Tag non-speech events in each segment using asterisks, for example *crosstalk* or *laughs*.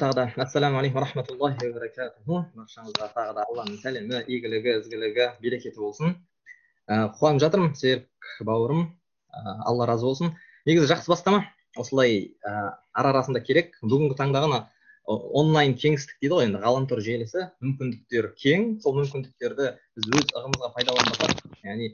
тағы да ассаламу алейкум рахматуллахи баракатуху баршаңызға тағы да алланың сәлемі игілігі ізгілігі берекеті болсын ә, қуанып жатырмын серік бауырым ә, алла разы болсын негізі жақсы бастама? Осылай ә, ара арасында керек. Бүгінгі таңда ғана онлайн кеңістік дейді ғой енді ғаламтор желісі. Мүмкіндіктер кең. Сол мүмкіндіктерді біз өз ығымызға пайдаланбасақ яғни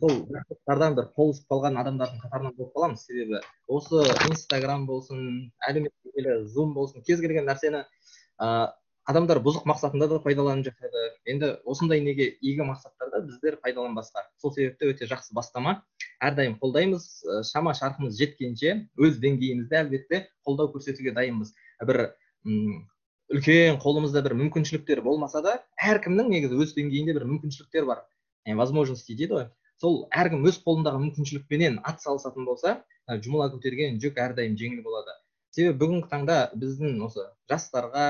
сол бір қол үзіп қалған адамдардың қатарынан болып қаламыз. Себебі осы инстаграм болсын әлеуметтік желі зум болсын кез келген нәрсені ә, адамдар бұзық мақсатында да пайдаланып жатады. Енді осындай неге игі мақсаттарда біздер пайдаланбасқа. Сол себепті өте жақсы бастама. Әрдайым қолдаймыз. Шама шарқымыз жеткенше өз деңгейімізде әлбетте қолдау көрсетуге дайынбыз. Бір үлкен қолымызда бір мүмкіншіліктер болмаса да әркімнің негізі өз деңгейінде бір мүмкіншіліктер бар. Возможности дейді ғой. Сол әркім өз қолындағы мүмкіншілікпенен ат салысатын болса жұмыла көтерген жүк әрдайым жеңіл болады. Себебі бүгінгі таңда біздің осы жастарға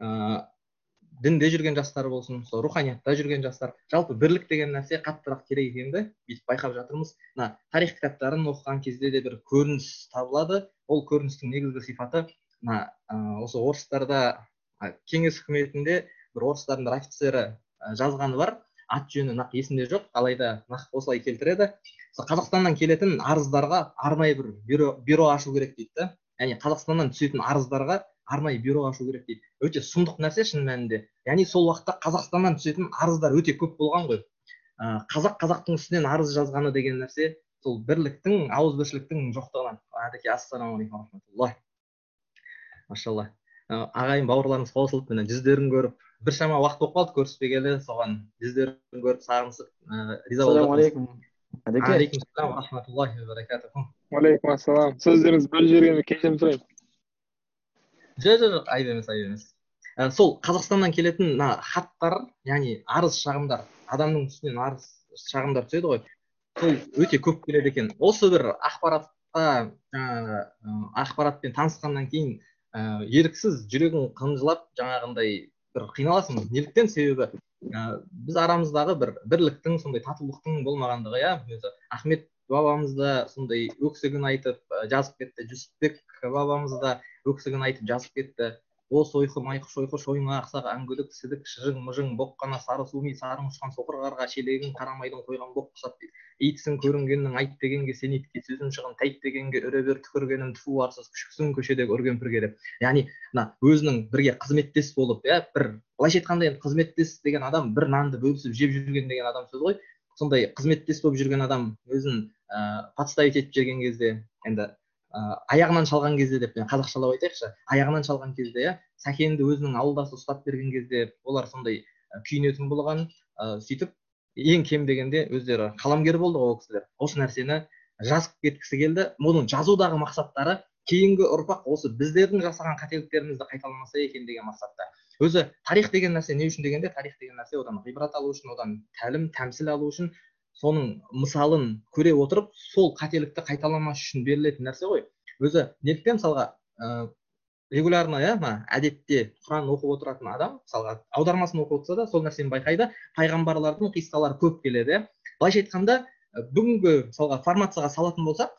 ыыы дінде жүрген жастар болсын сол руханиятта жүрген жастар жалпы бірлік деген нәрсе қаттырақ керек екенді бүйтіп байқап жатырмыз. Мына тарих кітаптарын оқыған кезде де бір көрініс табылады. Ол көріністің негізгі сипаты мына осы орыстарда кеңес үкіметінде бір орыстардың бір офицері жазғаны бар. Ат жөні нақ есімде жоқ. Алайда нақ осылай келтіреді. Қазақстаннан келетін арыздарға арнайы бір бюро, бюро ашу керек дейді да. Яғни қазақстаннан түсетін арыздарға арнайы бюро ашу керек дейді. Өте сұмдық нәрсе шын мәнінде. Яғни сол уақытта қазақстаннан түсетін арыздар өте көп болған ғой. Қазақ қазақтың үстінен арыз жазғаны деген нәрсе сол бірліктің ауызбіршіліктің жоқтығынан. Әдеке ассалаумағалейкум рахматуллах. Машалла. Ағайын бауырларымыз қосылып міне жүздерін көріп біршама уақыт болып қалды көріспегелі соған. Жүздерін көріп сағынысып риза ассалаумағалейкум әдеке рахматуллахи ассалам сөздеріңізді бөліп жібергеніме кешірім сұраймын жоқ жоқ жоқ айып емес айып емес. Сол қазақстаннан келетін мына хаттар яғни арыз шағымдар адамның үстінен арыз шағымдар түседі ғой. Сол өте көп келеді екен. Осы бір ақпаратқа жаңағы ақпаратпен танысқаннан кейін ә, еріксіз жүрегің қынжылап жаңағындай бір қиналасың неліктен себебі ә, біз арамыздағы бір бірліктің сондай татулықтың болмағандығы иә өзі. Ахмет бабамыз да сондай өксігін айтып жазып кетті. Жүсіпбек бабамыз да өксігін айтып жазып кетті. О сойқы майқы шойқы шойынға ақсақ әңгүлік сідік шыжың мыжың боқ қана сары суми сарың ұшқан соқыр қарға шелегін қарамайдың қойған боқ құсап итсің көрінгеннің айт дегенге сен итке сөзің шығын тайт дегенге үре бер түкіргенім тфу арсыз күшіксің көшедегі үрген пірге деп яғни мына өзінің бірге қызметтес болып иә бір былайша айтқанда енді қызметтес деген адам бір нанды бөлісіп жеп жүрген деген адам сөз ғой. Сондай қызметтес болып жүрген адам өзін ыыы подставить етіп жүрген кезде енді ыыы аяғынан шалған кезде деп қазақшалап айтайықшы. Аяғынан шалған кезде иә сәкенді өзінің ауылдасы ұстап берген кезде олар сондай күйінетін болған ыыы сөйтіп ең кем дегенде өздері қаламгер болды ғой ол кісілер. Осы нәрсені жазып кеткісі келді. Мұның жазудағы мақсаттары кейінгі ұрпақ осы біздердің жасаған қателіктерімізді қайталамаса екен деген мақсатта. Өзі тарих деген нәрсе не үшін дегенде тарих деген нәрсе одан ғибрат алу үшін одан тәлім тәмсіл алу үшін соның мысалын көре отырып сол қателікті қайталамас үшін берілетін нәрсе ғой. Өзі неліктен мысалға ыыы регулярно иә мына әдетте құран оқып отыратын адам мысалға аудармасын оқып отырса да сол нәрсені байқайды. Пайғамбарлардың қиссалары көп келеді иә. Былайша айтқанда бүгінгі мысалға формацияға салатын болсақ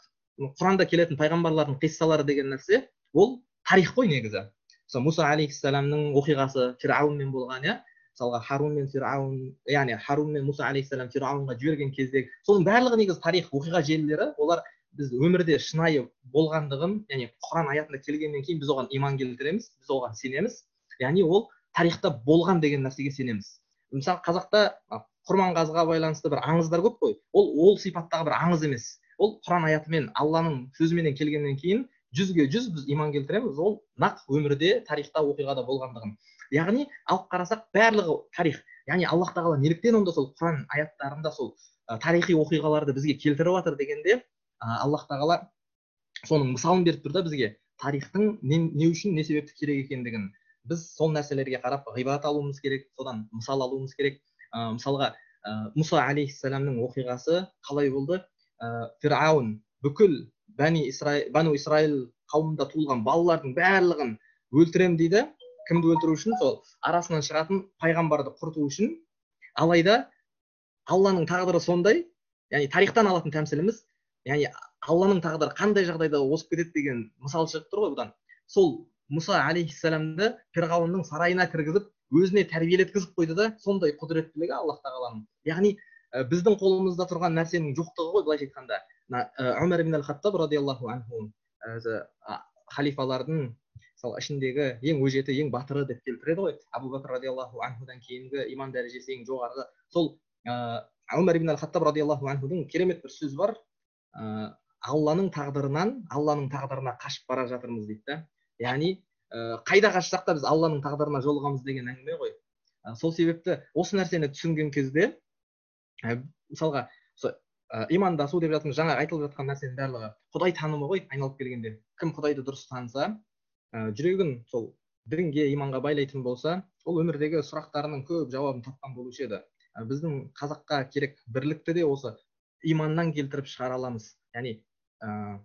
құранда келетін пайғамбарлардың қиссалары деген нәрсе ол тарих қой негізі. Мысалы мұса алейхисаламның оқиғасы фирауынмен болған иә. Мысалға харун мен фирауын яғни харун мен мұса алейхисалам фирауынға жіберген кездегі соның барлығы негізі тарих оқиға желілері олар біз өмірде шынайы болғандығын яғни құран аятында келгеннен кейін біз оған иман келтіреміз біз оған сенеміз. Яғни ол тарихта болған деген нәрсеге сенеміз. Мысалы қазақта құрманғазыға байланысты бір аңыздар көп қой. Ол ол сипаттағы бір аңыз емес. Ол құран аятымен алланың сөзіменен келгеннен кейін жүзге жүз біз иман келтіреміз. Ол нақ өмірде тарихта оқиғада болғандығын. Яғни алып қарасақ барлығы тарих. яғни аллах тағала неліктен онда сол құран аяттарында сол тарихи оқиғаларды бізге келтіріп жатыр дегенде аллах тағала соның мысалын беріп тұр да бізге. тарихтың не, не үшін не себепті керек екендігін. біз сол нәрселерге қарап ғибрат алуымыз керек содан мысал алуымыз керек. ә, мысалға ә, мұса алейхисаламның оқиғасы қалай болды? ә, бүкіл бәни исраил бану исраил қауымында туылған балалардың барлығын өлтіремін дейді. Кімді өлтіру үшін? Сол арасынан шығатын пайғамбарды құрту үшін. Алайда алланың тағдыры сондай. Яғни тарихтан алатын тәмсіліміз. Яғни алланың тағдыры қандай жағдайда озып кетеді деген мысал шығып тұр ғой бұдан. Сол мұса алейхисаламды перғауынның сарайына кіргізіп өзіне тәрбиелеткізіп қойды да сондай құдіреттілігі аллах тағаланың. Яғни ә, біздің қолымызда тұрған нәрсенің жоқтығы ғой былайша айтқанда. Мына өмір ибн хаттаб радиаллаху анху халифалардың мысалы ішіндегі ең өжеті ең батыры деп келтіреді ғой. Абу бәкір радиаллаху анхудан кейінгі иман дәрежесі ең жоғарғы. Сол өмір ибн хаттаб радиаллаху анхудың керемет бір сөзі бар. Ә, алланың тағдырынан алланың тағдырына қашып бара жатырмыз дейді да. Яғни ә, қайда қашсақ та біз алланың тағдырына жолығамыз деген әңгіме ғой. Сол себепті осы нәрсені түсінген кезде мысалға ә, имандасу деп жатырмыз жаңа айтылып жатқан нәрсенің барлығы құдай танымы ғой айналып келгенде. Кім құдайды дұрыс таныса ә, жүрегін сол дінге иманға байлайтын болса ол өмірдегі сұрақтарының көп жауабын тапқан болушы еді. Ә, біздің қазаққа керек бірлікті де осы иманнан келтіріп шығара аламыз. Яғни ә,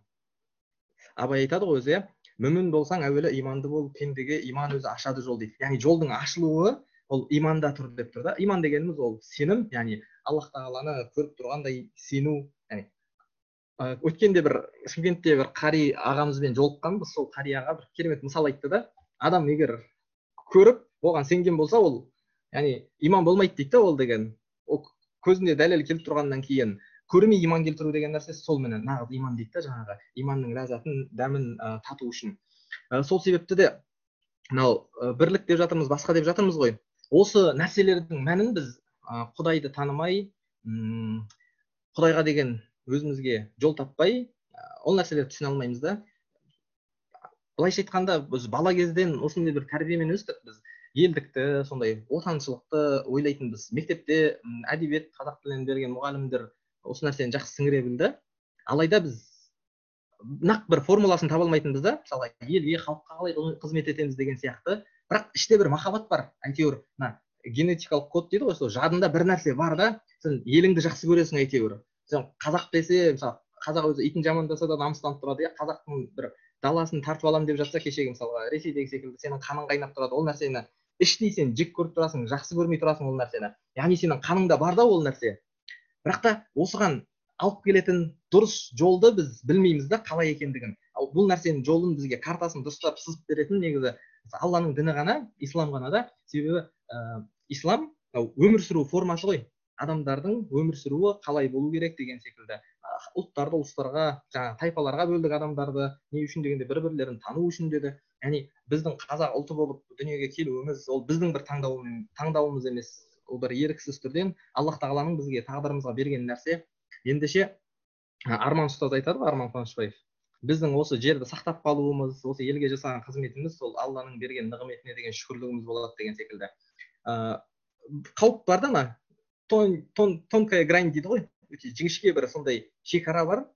абай айтады ғой өзі иә мүмін болсаң әуелі иманды бол пендеге иман өзі ашады жол дейді. Яғни жолдың ашылуы ол иманда тұр деп тұр да. Иман дегеніміз ол сенім яғни аллах тағаланы көріп тұрғандай сену өткенде бір шымкентте бір қари ағамызбен жолыққанбыз. Сол қари аға бір керемет мысал айтты да адам егер көріп оған сенген болса ол яғни иман болмайды дейді да ол деген. Ол көзінде дәлел келіп тұрғаннан кейін көрмей иман келтіру деген нәрсе менен. Нағыз иман дейді да жаңағы иманның ләззатын дәмін ә, тату үшін ә, сол себепті де мынау бірлік деп жатырмыз басқа деп жатырмыз ғой. Осы нәрселердің мәнін біз құдайды танымай құдайға деген өзімізге жол таппай ол нәрселерді түсіне алмаймыз да. Былайша айтқанда біз бала кезден осындай бір тәрбиемен өстік. Біз елдікті сондай отаншылықты ойлайтынбыз. Мектепте әдебиет қазақ тілінен берген мұғалімдер осы нәрсені жақсы сіңіре білді. Алайда біз нақ бір формуласын таба алмайтынбыз да. Мысалы елге халыққа қалай қызмет етеміз деген сияқты. Бірақ іште бір махаббат бар әйтеуір. Мына генетикалық код дейді ғой сол жадында бір нәрсе бар да. Сен еліңді жақсы көресің әйтеуір. Сен қазақ десе мысалы қазақ өзі итін жамандаса да намыстанып тұрады иә. Қазақтың бір даласын тартып аламын деп жатса кешегі мысалға ресейдегі секілді сенің қаның қайнап тұрады ол нәрсені іштей сен жек көріп тұрасың жақсы көрмей тұрасың ол нәрсені. Яғни сенің қаныңда бар да ол нәрсе. Бірақ та осыған алып келетін дұрыс жолды біз білмейміз да қалай екендігін. Ал бұл нәрсенің жолын бізге картасын дұрыстап сызып беретін негізі алланың діні ғана ислам ғана да. Себебі ә, ислам өмір сүру формасы ғой. Адамдардың өмір сүруі қалай болу керек деген секілді. Ұлттарды ұлыстарға жаңағы тайпаларға бөлдік адамдарды не үшін дегенде бір бірлерін тану үшін деді. Яғни біздің қазақ ұлты болып дүниеге келуіміз ол біздің бір таңдауымыз, таңдауымыз емес ол бір еріксіз түрден аллах тағаланың бізге тағдырымызға берген нәрсе. Ендеше арман ұстаз айтады ғой арман қуанышбаев. Біздің осы жерді сақтап қалуымыз осы елге жасаған қызметіміз сол алланың берген нығметіне деген шүкірлігіміз болады деген секілді. Ыыы қауіп бар да ана тон, тон, тонкая грань дейді ғой. Өте жіңішке бір сондай шекара бар.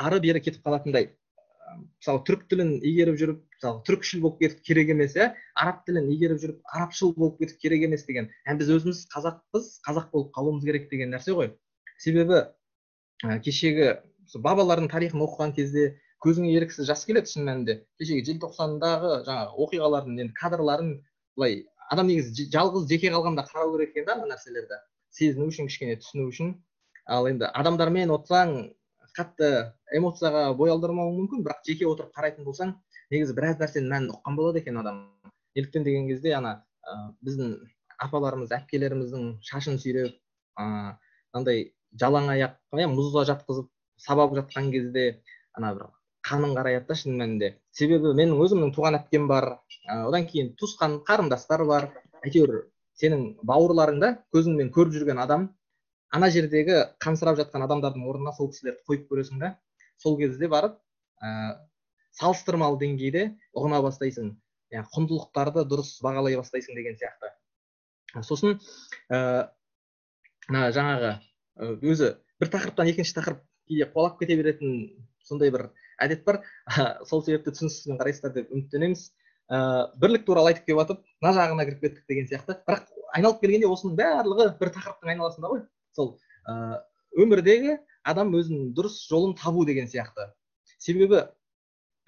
Ары бері кетіп қалатындай. Мысалы түрік тілін игеріп жүріп мысалы түркшіл болып кетіп керек емес иә? Араб тілін игеріп жүріп арабшыл болып кетіп керек емес деген. Ә, біз өзіміз қазақпыз қазақ болып қалуымыз керек деген нәрсе ғой. Себебі ә, кешегі бабалардың тарихын оқыған кезде көзіңе еріксіз жас келеді шын мәнінде. Кешегі желтоқсандағы жаңағы оқиғалардың енді кадрларын былай адам негізі жалғыз жеке қалғанда қарау керек екен да ана нәрселерді. Сезіну үшін кішкене түсіну үшін. Ал енді адамдармен отырсаң қатты эмоцияға бой алдырмауың мүмкін бірақ жеке отырып қарайтын болсаң негізі біраз нәрсенің мәнін ұққан болады екен адам. Неліктен деген кезде ана ә, біздің апаларымыз әпкелеріміздің шашын сүйреп андай жалаң аяқ мұзға жатқызып сабап жатқан кезде ана бір қаның қараяды да шын мәнінде. Себебі менің өзімнің туған әпкем бар одан кейін туысқан қарындастар бар. Әйтеуір сенің бауырларың да көзіңмен көріп жүрген адам. Ана жердегі қансырап жатқан адамдардың орнына сол кісілерді қойып көресің да. Сол кезде барып ә, салыстырмалы деңгейде ұғына бастайсың. Яғни құндылықтарды дұрыс бағалай бастайсың деген сияқты. Сосын ә, жаңағы өзі бір тақырыптан екінші тақырып кейде қуалап кете беретін сондай бір әдет бар. *laughs* Сол себепті түсіністікпен қарайсыздар деп үміттенеміз. Ә, бірлік туралы айтып келіп жатып мына жағына кіріп кеттік деген сияқты. Бірақ айналып келгенде осының барлығы бір тақырыптың айналасында ғой. Сол ә, өмірдегі адам өзінің дұрыс жолын табу деген сияқты. Себебі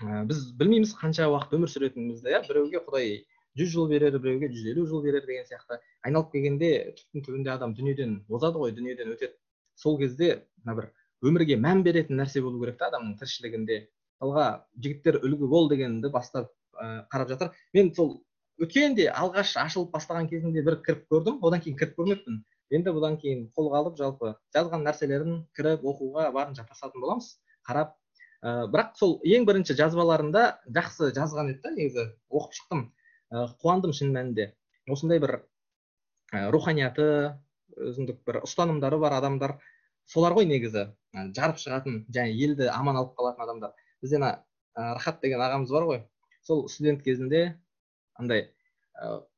ә, біз білмейміз қанша уақыт өмір сүретінімізді иә. Біреуге құдай жүз жыл берер біреуге жүз елу жыл берер деген сияқты. Айналып келгенде түптің түбінде адам дүниеден озады ғой дүниеден өтеді. Сол кезде мына бір өмірге мән беретін нәрсе болу керек та адамның тіршілігінде. Мысалға жігіттер үлгі бол дегенді бастап қарап жатыр. Мен сол өткенде алғаш ашылып бастаған кезінде бір кіріп көрдім. Одан кейін кіріп көрмеппін. Енді бұдан кейін қолға алып жалпы жазған нәрселерін кіріп оқуға барынша тырысатын боламыз. Қарап ә, бірақ сол ең бірінші жазбаларында жақсы жазған еді да негізі оқып шықтым. Ә, қуандым шын мәнінде. Осындай бір ә, руханияты өзіндік бір ұстанымдары бар адамдар. Солар ғой негізі. Жарып шығатын және елді аман алып қалатын адамдар. Бізде мына рахат деген ағамыз бар ғой. Сол студент кезінде андай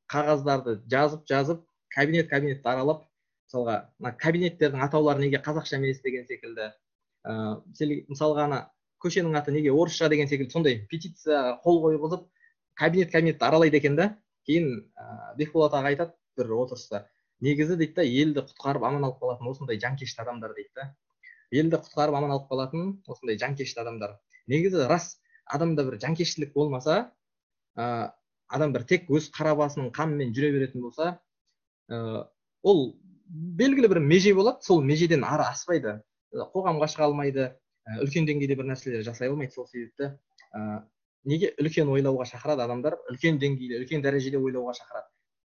қағаздарды жазып жазып кабинет кабинетті аралап мысалға мына кабинеттердің атаулары неге қазақша емес деген секілді ыыы мысалға ана көшенің аты неге орысша деген секілді сондай петицияға қол қойғызып кабинет кабинетті аралайды екен да кейін ыыы бекболат аға айтады бір отырыста негізі дейді да елді құтқарып аман алып қалатын осындай жанкешті адамдар дейді да елді құтқарып аман алып қалатын осындай жанкешті адамдар. Негізі рас адамда бір жанкештілік болмаса ыыы адам бір тек өз қара басының қамымен жүре беретін болса ыыы ол белгілі бір меже болады сол межеден ары аспайды қоғамға шыға алмайды үлкен деңгейде бір нәрселер жасай алмайды сол себепті ә, неге үлкен ойлауға шақырады адамдар? Үлкен деңгейде үлкен дәрежеде ойлауға шақырады.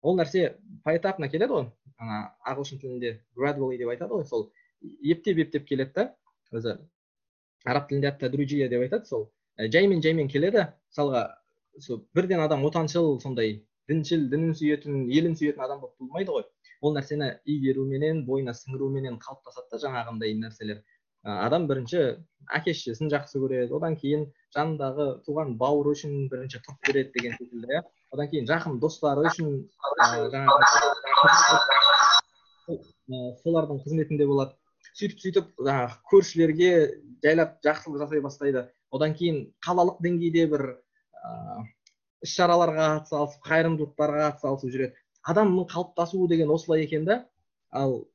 Ол нәрсе поэтапно келеді ғой. Ана ағылшын тілінде gradually деп айтады ғой сол. Ептеп ептеп келеді да өзі араб тілінде деп айтады сол. Жаймен жаймен келеді мысалға сол бірден адам отаншыл сондай діншіл дінін сүйетін елін сүйетін адам болып туылмайды ғой. Ол нәрсені игеруменен бойына сіңіруменен қалыптасады да жаңағындай нәрселер. Адам бірінші әке шешесін жақсы көреді одан кейін жанындағы туған бауыры үшін бірінші тұрып береді деген секілді иә. Одан кейін жақын достары үшін жаңағы солардың қызметінде болады. Сөйтіп сөйтіп жаңағы көршілерге жайлап жақсылық жасай бастайды. Одан кейін қалалық деңгейде бір іс шараларға атсалысып қайырымдылықтарға атсалысып жүреді. Адамның қалыптасуы деген осылай екен да. Ал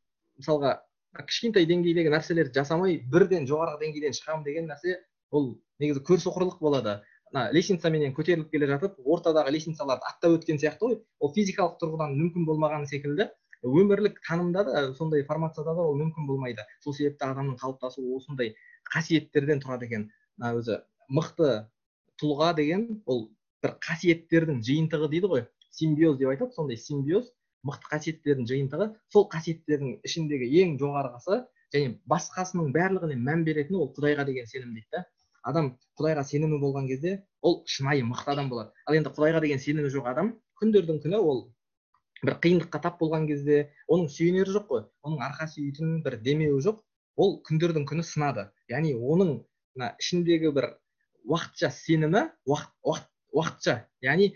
мысалға кішкентай деңгейдегі нәрселерді жасамай бірден жоғарғы деңгейден шығамын деген нәрсе ол негізі көрсоқырлық болады. Мына лестницаменен көтеріліп келе жатып ортадағы лестницаларды аттап өткен сияқты ғой. Ол физикалық тұрғыдан мүмкін болмағаны секілді. Өмірлік танымда да сондай формацияда да ол мүмкін болмайды. Сол себепті адамның қалыптасуы осындай қасиеттерден тұрады екен. Мына өзі мықты тұлға деген ол бір қасиеттердің жиынтығы дейді ғой. Симбиоз деп айтады сондай симбиоз мықты қасиеттердің жиынтығы. Сол қасиеттердің ішіндегі ең жоғарғысы және басқасының барлығына мән беретіні ол құдайға деген сенім дейді да. Адам құдайға сенімі болған кезде ол шынайы мықты адам болады. Ал енді құдайға деген сенімі жоқ адам күндердің күні ол бір қиындыққа тап болған кезде оның сүйенері жоқ қой оның арқа сүйейтін бір демеуі жоқ ол күндердің күні сынады. Яғни оның мына ішіндегі бір уақытша сенімі уақыт, уақыт, уақытша яғни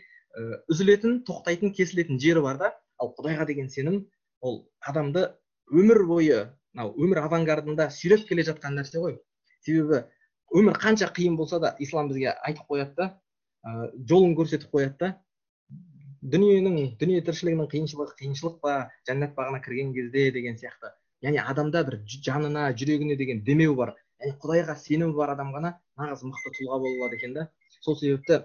үзілетін тоқтайтын кесілетін жері бар да ал құдайға деген сенім ол адамды өмір бойы мынау өмір авангардында сүйреп келе жатқан нәрсе ғой. Себебі өмір қанша қиын болса да ислам бізге айтып қояды да ә, жолын көрсетіп қояды да дүниенің дүние тіршілігінің қиыншылығы қиыншылық па жәннат бағына кірген кезде деген сияқты. Яғни адамда бір жанына жүрегіне деген демеу бар. Яғни құдайға сенімі бар адам ғана нағыз мықты тұлға бола алады екен да. Сол себепті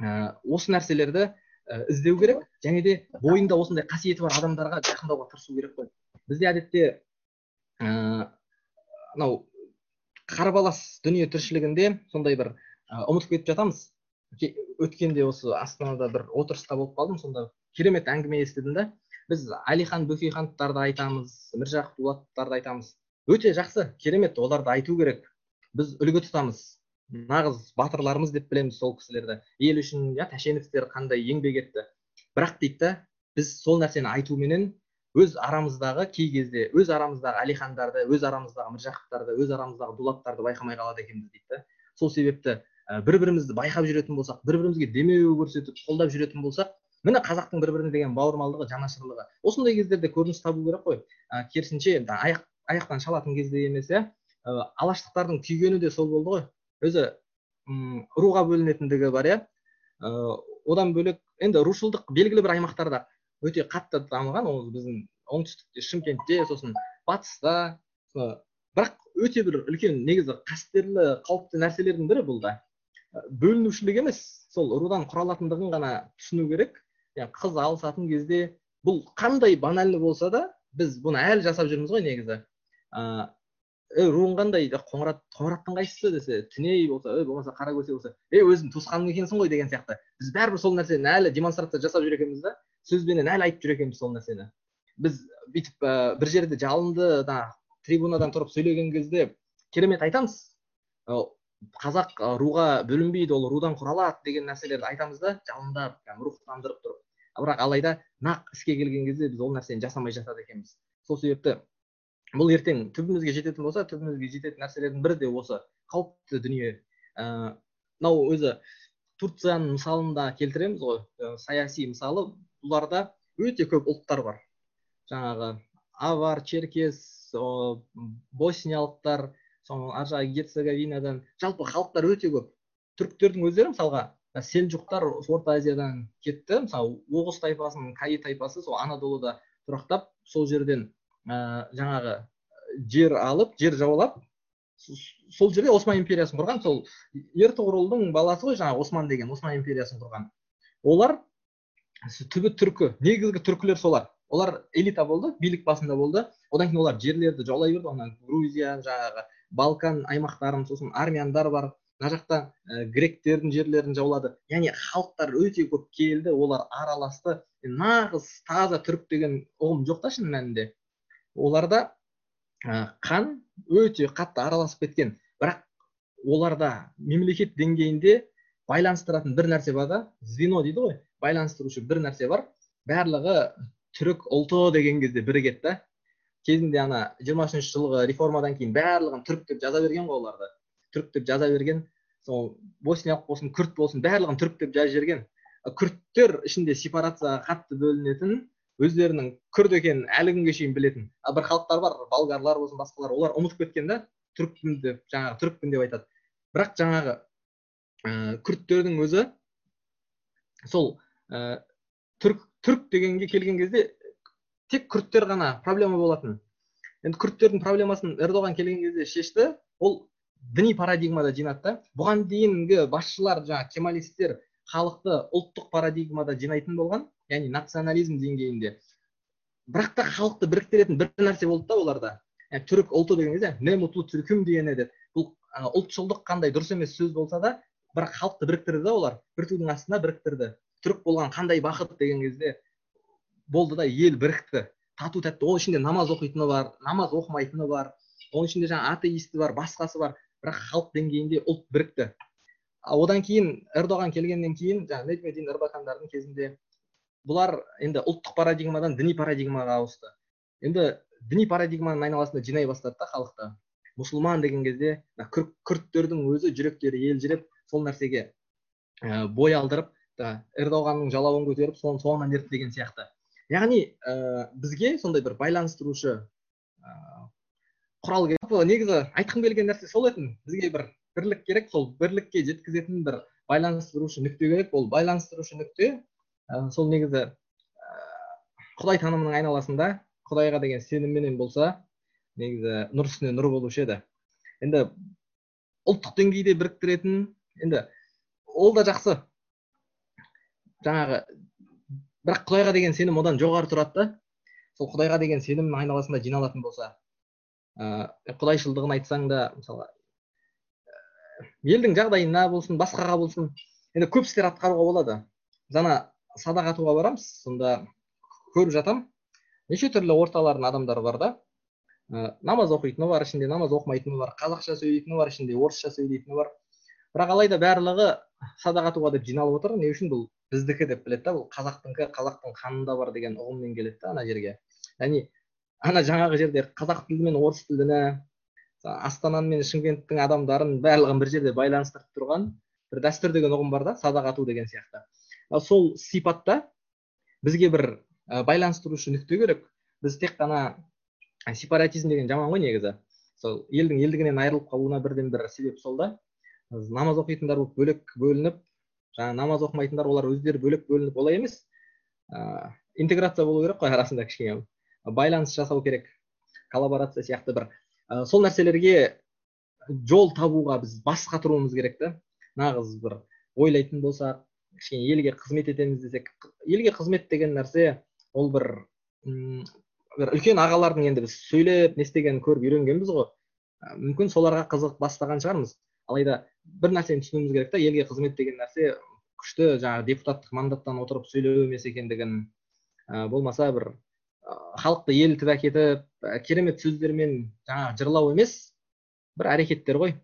ә, осы нәрселерді ә, іздеу керек және де бойында осындай қасиеті бар адамдарға жақындауға тырысу керек қой. Бізде әдетте ә, мынау қарбалас дүние тіршілігінде. Сондай бір ұмытып кетіп жатамыз. Өткенде осы астанада бір отырыста болып қалдым. Сонда керемет әңгіме естідім да. Біз әлихан бөкейхановтарды айтамыз міржақып дулатовтарды айтамыз. Өте жақсы керемет оларды айту керек. Біз үлгі тұтамыз. Нағыз батырларымыз деп білеміз сол кісілерді. Ел үшін иә тәшеновтер қандай еңбек етті. Бірақ дейді да біз сол нәрсені айтуменен өз арамыздағы кей кезде өз арамыздағы әлихандарды өз арамыздағы міржақыптарды өз арамыздағы дулаттарды байқамай қалады екенбіз дейді да. Сол себепті бір бірімізді байқап жүретін болсақ бір бірімізге демеу көрсетіп қолдап жүретін болсақ міне қазақтың бір біріне деген бауырмалдығы жанашырлығы. Осындай кездерде көрініс табу керек қой. Ә, керісінше аяқ аяқтан шалатын кезде емес иә. Алаштықтардың күйгені де сол болды ғой. Өзі м руға бөлінетіндігі бар иә. Одан бөлек енді рушылдық белгілі бір аймақтарда өте қатты дамыған ол біздің оңтүстікте шымкентте сосын батыста бірақ өте бір үлкен негізі қастерлі қауіпті нәрселердің бірі бұл да. Бөлінушілік емес сол рудан құралатындығын ғана түсіну керек. Қыз алысатын кезде бұл қандай банальный болса да біз бұны әлі жасап жүрміз ғой негізі. Ә, ей руың қандай? Қоңырат қоңыраттың қайсысы десе түней болса ей болмаса қара көсе болса ей өзің туысқаның екенсің ғой деген сияқты. Біз бәрібір сол нәрсені әлі демонстрация жасап жүр екенбіз да. Сөзбенен әлі айтып жүр екенбіз сол нәрсені. Біз бүйтіп ә, бір жерде жалынды да трибунадан тұрып сөйлеген кезде керемет айтамыз. Қазақ руға бөлінбейді ол рудан құралады деген нәрселерді айтамыз да жалындап рухтандырып тұрып. Бірақ алайда нақ іске келген кезде біз ол нәрсені жасамай жатады екенбіз. Сол себепті бұл ертең түбімізге жететін болса түбімізге жететін нәрселердің бірі де осы қауіпті дүние. Мынау өзі турцияның мысалын да келтіреміз ғой. Саяси мысалы бұларда өте көп ұлттар бар. Жаңағы авар черкес босниялықтар соның ар жағы герцеговинадан жалпы халықтар өте көп. Түріктердің өздері мысалға селжуқтар орта азиядан кетті. Мысалы оғыз тайпасының каи тайпасы сол анадолыда тұрақтап сол жерден ә, жаңағы жер алып жер жаулап сол жерде осман империясын құрған сол ертұғырылдың баласы ғой жаңағы осман деген осман империясын құрған. Олар түбі түркі негізгі түркілер солар. Олар элита болды билік басында болды. Одан кейін олар жерлерді жаулай берді онан грузия жаңағы балкан аймақтарын сосын армяндар бар. Мына жақта ә, гректердің жерлерін жаулады. Яғни халықтар өте көп келді олар араласты. Нағыз таза түрік деген ұғым жоқ та шын мәнінде. Оларда қан өте қатты араласып кеткен. Бірақ оларда мемлекет деңгейінде байланыстыратын бір нәрсе бар да звено дейді ғой. Байланыстырушы бір нәрсе бар. Барлығы түрік ұлты деген кезде бірігеді да. Кезінде ана жиырма үшінші жылғы реформадан кейін барлығын түрік деп жаза берген ғой оларды. Түрік деп жаза берген сол босниялық болсын күрт болсын барлығын түрік деп жазып жіберген күрттер ішінде сепарацияға қатты бөлінетін өздерінің күрд екенін әлі күнге шейін білетін. Ал бір халықтар бар болгарлар болсын басқалар олар ұмытып кеткен да түрікпін деп жаңағы түрікпін деп айтады. Бірақ жаңағы ә, күрдтердің өзі сол ә, түрік түрік дегенге келген кезде тек күрдтер ғана проблема болатын. Енді күрдтердің проблемасын эрдоған келген кезде шешті. Ол діни парадигмада жинады да. Бұған дейінгі басшылар жаңағы кемалисттер халықты ұлттық парадигмада жинайтын болған. Яғни национализм деңгейінде. Бірақ та халықты біріктіретін бір нәрсе болды да оларда. Yani, түрік ұлты деген кезде не мутлу түркім деген еді. Бұл ұлтшылдық қандай дұрыс емес сөз болса да бірақ халықты біріктірді да олар. Бір тудың астында біріктірді. Түрік болған қандай бақыт деген кезде болды да ел бірікті. Тату тәтті оның ішінде намаз оқитыны бар намаз оқымайтыны бар. Оның ішінде жаңағы атеисті бар басқасы бар. Бірақ халық деңгейінде ұлт бірікті. Одан кейін эрдоған келгеннен кейін жаңағы недмедин эрбакандардың кезінде бұлар енді ұлттық парадигмадан діни парадигмаға ауысты. Енді діни парадигманың айналасында жинай бастады да халықты. Мұсылман деген кезде күрттердің өзі жүректері елжіреп сол нәрсеге ә, бой алдырып эрдоғанның жалауын көтеріп соның соңынан ерді деген сияқты. Яғни ә, бізге сондай бір байланыстырушы ә, құрал керек. Негізі айтқым келген нәрсе сол еді. Бізге бір бірлік керек сол бірлікке жеткізетін бір байланыстырушы нүкте керек. Ол байланыстырушы нүкте ә, сол негізі ә, құдай танымының айналасында құдайға деген сенімменен болса негізі нұр үстіне нұр болушы еді. Енді ұлттық деңгейде біріктіретін енді ол да жақсы. Жаңағы бірақ құдайға деген сенім одан жоғары тұрады да. Сол құдайға деген сенімнің айналасында жиналатын болса ә, құдайшылдығын айтсаң да мысалға елдің жағдайына болсын басқаға болсын енді көп істер атқаруға болады. Жаңа садақ атуға барамыз. Сонда көріп жатам. Неше түрлі орталардың адамдары бар да. Ә, намаз оқитыны бар ішінде намаз оқымайтыны бар қазақша сөйлейтіні бар ішінде орысша сөйлейтіні бар. Бірақ алайда барлығы садақ атуға деп жиналып отыр. Не үшін бұл біздікі деп біледі да бұл қазақтыңкі қазақтың қанында бар деген ұғыммен келеді да ана жерге. Яғни ана жаңағы жерде қазақ тілі мен орыс тіліне астана мен шымкенттің адамдарын барлығын бір жерде байланыстырып тұрған бір дәстүр деген ұғым бар да садақ ату деген сияқты. Сол сипатта бізге бір байланыстырушы нүкте керек. Біз тек қана сепаратизм деген жаман ғой негізі. Сол елдің елдігінен айырылып қалуына бірден бір себеп сол да. Намаз оқитындар болып бөлек бөлініп жаңағы намаз оқымайтындар олар өздері бөлек бөлініп олай емес. Ә, интеграция болу керек қой арасында кішкене. Байланыс жасау керек. Коллаборация сияқты бір. Ә, сол нәрселерге жол табуға біз бас қатыруымыз керек та. Нағыз бір ойлайтын болсақ кішкене елге қызмет етеміз десек елге қызмет деген нәрсе ол бір бір үлкен ағалардың енді біз сөйлеп не істегенін көріп үйренгенбіз ғой. Мүмкін соларға қызығып бастаған шығармыз. Алайда бір нәрсені түсінуіміз керек та елге қызмет деген нәрсе күшті жаңағы депутаттық мандаттан отырып сөйлеу емес екендігін ә, болмаса бір халықты елітіп әкетіп керемет сөздермен жаңағы жырлау емес бір әрекеттер ғой.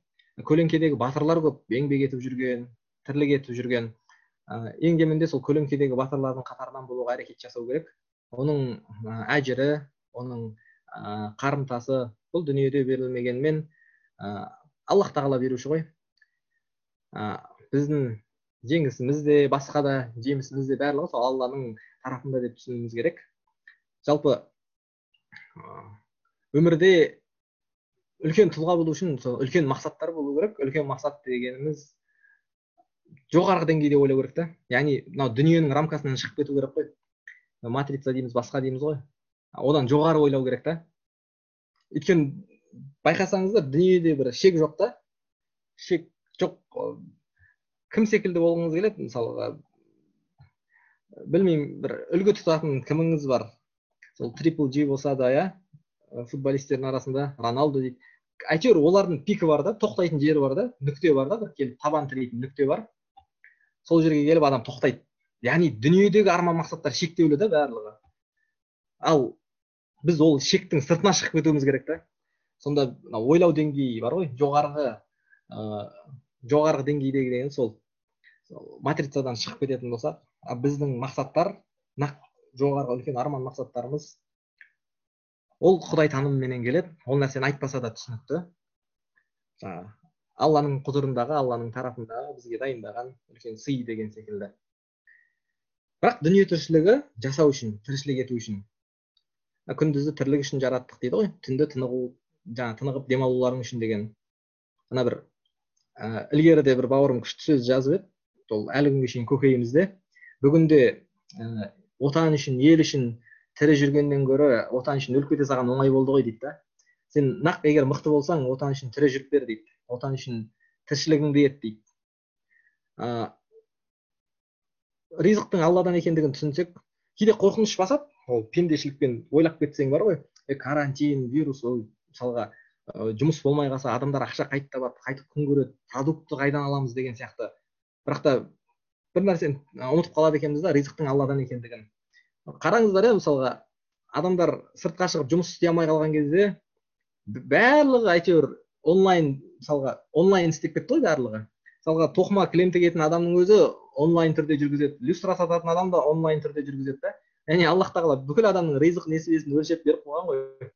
Көлеңкедегі батырлар көп еңбек етіп жүрген тірлік етіп жүрген. ә, ең кемінде сол көлеңкедегі батырлардың қатарынан болуға әрекет жасау керек. Оның әжірі оның қарымтасы бұл дүниеде берілмегенмен аллах тағала беруші ғой. Біздің жеңісіміз де басқа да жемісіміз де барлығы сол алланың тарапында деп түсінуіміз керек. Жалпы өмірде үлкен тұлға болу үшін сол үлкен мақсаттар болу керек. Үлкен мақсат дегеніміз жоғарғы деңгейде ойлау керек та. Яғни мынау дүниенің рамкасынан шығып кету керек қой. Матрица дейміз басқа дейміз ғой. Одан жоғары ойлау керек та. Өйткені байқасаңыздар дүниеде бір шек жоқ та. Шек жоқ кім секілді болғыңыз келеді? Мысалға білмеймін бір үлгі тұтатын кіміңіз бар? Сол трипл джи болса да иә футболистердің арасында роналду дейді. Әйтеуір олардың пикі бар да тоқтайтын жері бар да нүкте бар да бір келіп табан тірейтін нүкте бар. Сол жерге келіп адам тоқтайды. Яғни дүниедегі арман мақсаттар шектеулі да барлығы. Ал біз ол шектің сыртына шығып кетуіміз керек та. Сонда ойлау деңгейі бар ғой. Жоғарғы ә, жоғарғы деңгейдегі деген сол матрицадан шығып кететін болсақ біздің мақсаттар нақ жоғарғы үлкен арман мақсаттарымыз ол құдай танымыменен келеді. Ол нәрсені айтпаса да түсінікті. Жаңағы алланың құзырындағы алланың тарапындағы бізге дайындаған үлкен сый деген секілді. Бірақ дүние тіршілігі жасау үшін тіршілік ету үшін. Күндізді тірлік үшін жараттық дейді ғой. Түнді тынығу жаңағы тынығып демалуларың үшін деген. Ана бір ә, ілгері де бір бауырым күшті сөз жазып еді. Ол әлі күнге шейін көкейімізде. Бүгінде ә, отан үшін ел үшін тірі жүргеннен гөрі отан үшін өліп кете салған оңай болды ғой дейді да. Сен нақ егер мықты болсаң отан үшін тірі жүріп бер дейді. Отан үшін тіршілігіңді ет дейді ә, ризықтың алладан екендігін түсінсек кейде қорқыныш басады ол пендешілікпен ойлап кетсең бар ғой. Е карантин вирус ол мысалға жұмыс болмай қалса адамдар ақша қайтып табады қайтып күн көреді продуктты қайдан аламыз деген сияқты. Бірақ та бір нәрсені ұмытып қалады екенбіз да ризықтың алладан екендігін. Қараңыздар иә мысалға адамдар сыртқа шығып жұмыс істей алмай қалған кезде барлығы әйтеуір онлайн мысалға онлайн істеп кетті ғой барлығы. мысалға тоқыма кілем тігетін адамның өзі онлайн түрде жүргізеді. люстра сататын адам да онлайн түрде жүргізеді да. яғни аллах тағала бүкіл адамның ризық несібесін өлшеп беріп қойған ғой.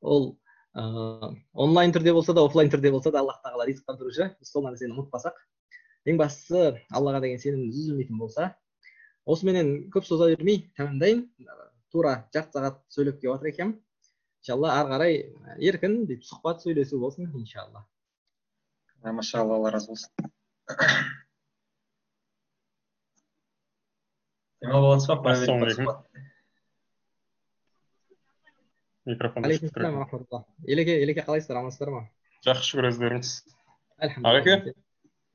Ол ыыы онлайн түрде болса да офлайн түрде болса да аллах тағала ризықтандырушы. Біз сол нәрсені ұмытпасақ. ең бастысы аллаға деген сеніміміз үзілмейтін болса. Осыменен көп соза бермей тәмамдайын тура жарты сағат сөйлеп келіп жатыр екенмін. Иншалла ары қарай еркін бүйтіп сұхбат сөйлесу болсын иншалла. Машалла алла разы болсын. Ассалаумағалейкум микрофон рахматулла. Елеке елеке қалайсыздар амансыздар ма? Жақсы шүкір өздеріңіз. Әльхамдулилля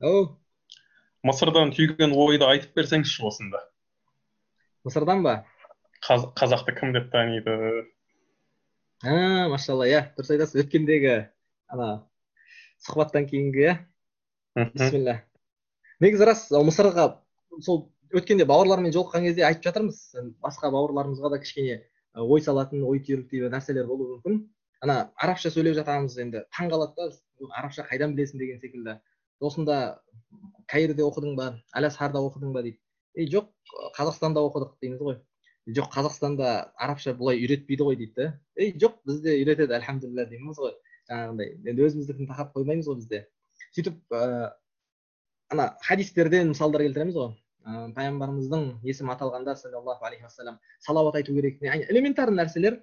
оу. Мысырдан түйген ойды айтып берсеңізші осында. Мысырдан ба? Қазақты кім деп таниды? А машалла иә дұрыс айтасыз өткендегі ана сұхбаттан кейінгі иә бисмилля негізі рас мысырға сол өткенде бауырлармен жолыққан кезде айтып жатырмыз басқа бауырларымызға да кішкене ой салатын ой түйерліктей нәрселер болуы мүмкін ана арабша сөйлеп жатамыз енді таң қалады да арабша қайдан білесің деген секілді осында каирде оқыдың ба әл асхарда оқыдың ба дейді ей жоқ қазақстанда оқыдық дейміз ғой жоқ қазақстанда арабша бұлай үйретпейді ғой дейді да ей жоқ бізде үйретеді альхамдулилля дейміз ғой. Жаңағындай енді өзіміздікін тақап қоймаймыз ғой бізде. Сөйтіп ыыы ана хадистерден мысалдар келтіреміз ғой. Ыыы пайғамбарымыздың есімі аталғанда саллаллаху алейхи уассалам салауат айту керек яғни элементарный нәрселер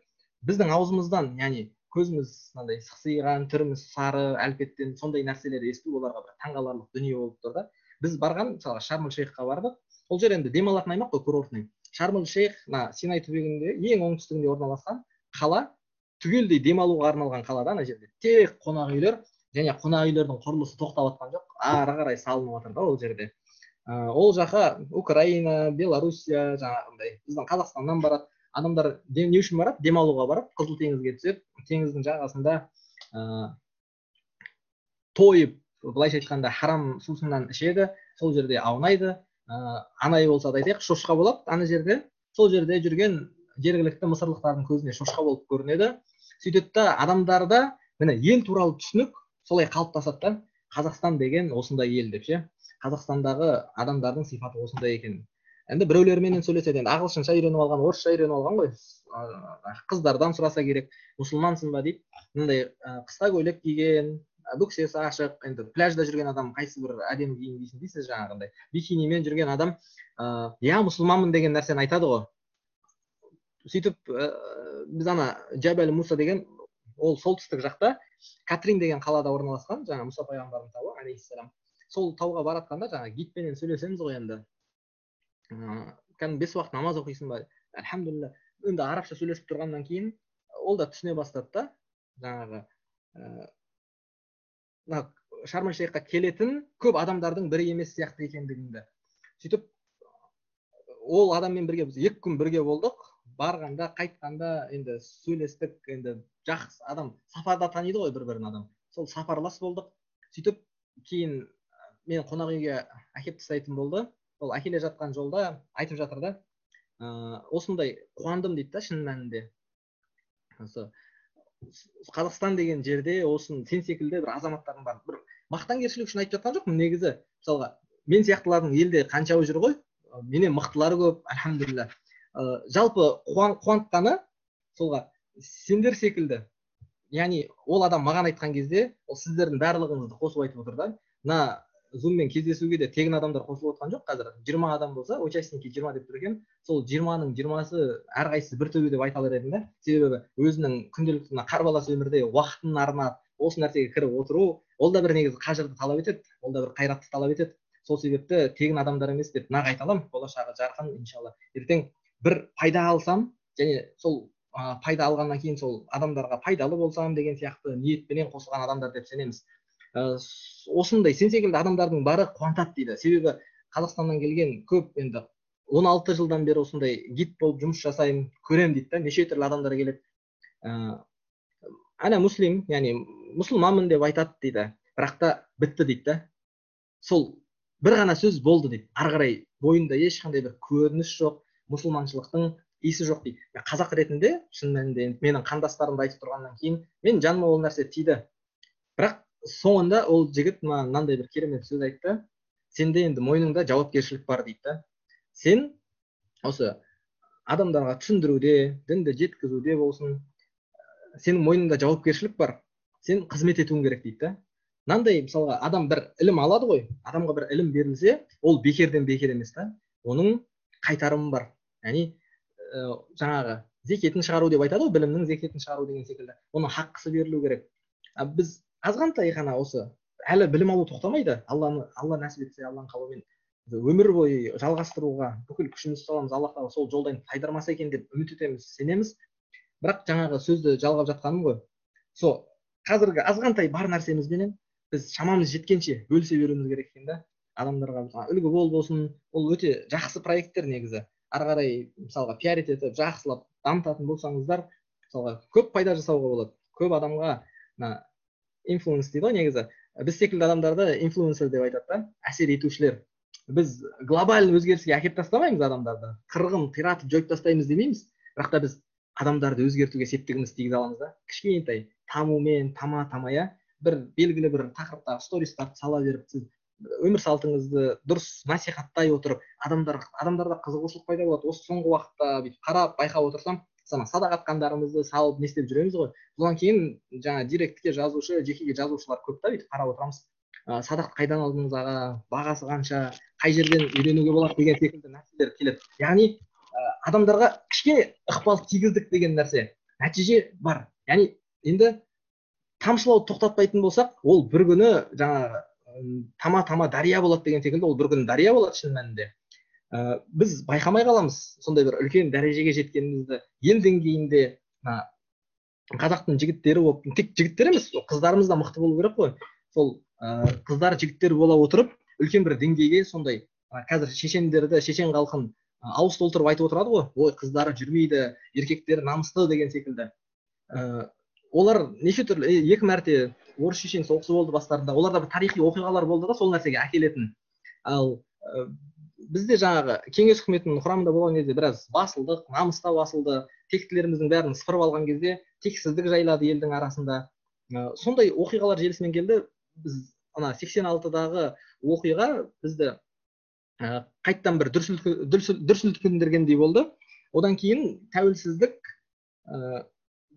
біздің аузымыздан яғни көзіміз мынандай сықсиған түріміз сары әлпеттен сондай нәрселер есту оларға бір таңқаларлық дүние болып тұр да. Біз барған мысалға шарм шейхқа бардық. Ол жер енді демалатын аймақ қой курортный. Шарм шейх мына синай түбегінде ең оңтүстігінде орналасқан қала. Түгелдей демалуға арналған қала да ана жерде. Тек қонақ үйлер және қонақ үйлердің құрылысы тоқтап жатқан жоқ ары қарай салынып жатыр да ол жерде. Ә, ол жаққа украина белоруссия жаңағындай біздің қазақстаннан барады. Адамдар не үшін барады? Демалуға барады қызыл теңізге түседі. Теңіздің жағасында ә, тойып былайша айтқанда харам сусыннан ішеді. Сол жерде аунайды. Ә, анай болса да айтайық шошқа болады. Ана жерде сол жерде жүрген жергілікті мысырлықтардың көзіне шошқа болып көрінеді. Сөйтеді да адамдарда міне ел туралы түсінік солай қалыптасады да. Қазақстан деген осындай ел деп ше. Қазақстандағы адамдардың сипаты осындай екен. Енді біреулерменен сөйлеседі. Енді ағылшынша үйреніп алған орысша үйреніп алған ғой. Қыздардан сұраса керек. Мұсылмансың ба дейді мындай қысқа көйлек киген бөксесі ашық енді пляжда жүрген адам қайсы бір әдемі киінбейсің дейсіз жаңағындай. Бикинимен жүрген адам иә мұсылманмын деген нәрсені айтады ғой. Сөйтіп біз ана жабәл муса деген ол солтүстік жақта катрин деген қалада орналасқан жаңа мұса пайғамбардың тауы алейхисалам сол тауға баратқанда жаңағы гидпенен сөйлесеміз ғой енді. Кәдімгі бес уақыт намаз оқисың ба? Альхамдулилля енді арабша сөйлесіп тұрғаннан кейін ол да түсіне бастады да жаңағы мына шарм шейхқа келетін көп адамдардың бірі емес сияқты екендігіңді. Сөйтіп ол адаммен бірге біз екі күн бірге болдық. Барғанда қайтқанда енді сөйлестік енді жақсы адам сапарда таниды ғой бір бірін адам. Сол сапарлас болдық. Сөйтіп кейін мен қонақ үйге әкеліп тастайтын болды. Ол әкеле жатқан жолда айтып жатыр да ә, осындай қуандым дейді да шын мәнінде. Осы қазақстан деген жерде осы сен секілді бір азаматтардың бар бір мақтанкершілік үшін айтып жатқан жоқпын негізі. Мысалға мен сияқтылардың елде қаншауы жүр ғой? Менен мықтылары көп альхамдулилля. Ә, жалпы қуан, қуантқаны солға сендер секілді. Яғни ол адам маған айтқан кезде ол сіздердің барлығыңызды қосып айтып отыр да мына зуммен кездесуге де тегін адамдар қосылып отқан жоқ қазір. жиырма адам болса участники жиырма деп тұр екен сол жиырманың жиырмасы әрқайсысы бір төбе деп айта алар едім да. себебі өзінің күнделікті мына қарбалас өмірде уақытын арнап осы нәрсеге кіріп отыру ол да бір негізі қажырды талап етеді ол да бір қайратты талап етеді. сол себепті тегін адамдар емес деп нақ айта аламын. болашағы жарқын иншалла. ертең бір пайда алсам және сол ә, пайда алғаннан кейін сол адамдарға пайдалы болсам деген сияқты ниетпенен қосылған адамдар деп сенеміз. Осындай сен секілді адамдардың бары қуантады дейді. Себебі қазақстаннан келген көп енді 16 жылдан бері осындай гид болып жұмыс жасаймын көремін дейді да неше түрлі адамдар келеді. Ә, ана муслим яғни мұсылманмын деп айтады дейді. Бірақ та бітті дейді да. Сол бір ғана сөз болды дейді. Ары қарай бойында ешқандай бір көрініс жоқ мұсылманшылықтың иісі жоқ дейді. Қазақ ретінде шын мәнінде менің қандастарымды айтып тұрғаннан кейін мен жаныма ол нәрсе тиді. Бірақ соңында ол жігіт маған мынандай бір керемет сөз айтты сенде енді мойныңда жауапкершілік бар дейді да сен осы адамдарға түсіндіруде дінді жеткізуде болсын сенің мойныңда жауапкершілік бар сен қызмет етуің керек дейді да мынандай мысалға адам бір ілім алады ғой адамға бір ілім берілсе ол бекерден бекер емес та оның қайтарымы бар яғни ә, жаңағы зекетін шығару деп айтады ғой білімнің зекетін шығару деген секілді оның хаққысы берілу керек а біз азғантай ғана осы. Әлі білім алу тоқтамайды. Алланы алла нәсіп етсе алланың қалауымен өмір бойы жалғастыруға бүкіл күшімізді саламыз. Алла тағала сол жолдан тайдырмаса екен деп үміт етеміз сенеміз. Бірақ жаңағы сөзді жалғап жатқаным ғой. Сол қазіргі азғантай бар нәрсемізбенен біз шамамыз жеткенше бөлісе беруіміз керек екен да. Адамдарға үлгі бол болсын. Ол өте жақсы проекттер негізі. Ары қарай мысалға пиарить етіп жақсылап дамытатын болсаңыздар мысалға көп пайда жасауға болады. Көп адамға мына инфлуенс дейді ғой негізі. Біз секілді адамдарды инфлуенсер деп айтады да әсер етушілер. Біз глобальный өзгеріске әкеліп тастамаймыз адамдарды. Қырғын қиратып жойып тастаймыз демейміз. Бірақ та біз адамдарды өзгертуге септігімізді тигізе аламыз да. Кішкентай тамумен тама тама иә бір белгілі бір тақырыптағы стористарды сала беріп сіз өмір салтыңызды дұрыс насихаттай отырып адамдар адамдарда қызығушылық пайда болады. Осы соңғы уақытта бүйтіп қарап байқап отырсам ана садақ атқандарымызды салып не істеп жүреміз ғой? Содан кейін жаңа директке жазушы жекеге жазушылар көп та бүйтіп қарап отырамыз. Ә, садақты қайдан алдыңыз аға? Бағасы қанша? Қай жерден үйренуге болады деген секілді нәрселер келеді. Яғни ә, адамдарға кішкене ықпал тигіздік деген нәрсе нәтиже бар. Яғни енді тамшылауды тоқтатпайтын болсақ ол бір күні жаңағы тама тама дария болады деген секілді ол бір күні дария болады шын мәнінде. Ә, біз байқамай қаламыз сондай бір үлкен дәрежеге жеткенімізді. Ел деңгейінде мына қазақтың жігіттері болып тек жігіттер емес қыздарымыз да мықты болу керек қой. Сол ә, қыздар жігіттер бола отырып үлкен бір деңгейге сондай ә, қазір шешендерді шешен халқын ауыз толтырып айтып отырады ғой. Ой қыздары жүрмейді еркектері намысты деген секілді. Ә, олар неше түрлі екі мәрте орыс шешен соғысы болды бастарында. Оларда бір тарихи оқиғалар болды да сол нәрсеге әкелетін. Ал бізде жаңағы кеңес үкіметінің құрамында болған кезде біраз басылдық намыста басылды тектілеріміздің бәрін сыпырып алған кезде тексіздік жайлады елдің арасында. Ә, сондай оқиғалар желісімен келді. Біз ана сексен алтыдағы оқиға бізді ә, қайттан бір дүрсілкіндіргендей болды. Одан кейін тәуелсіздік ә,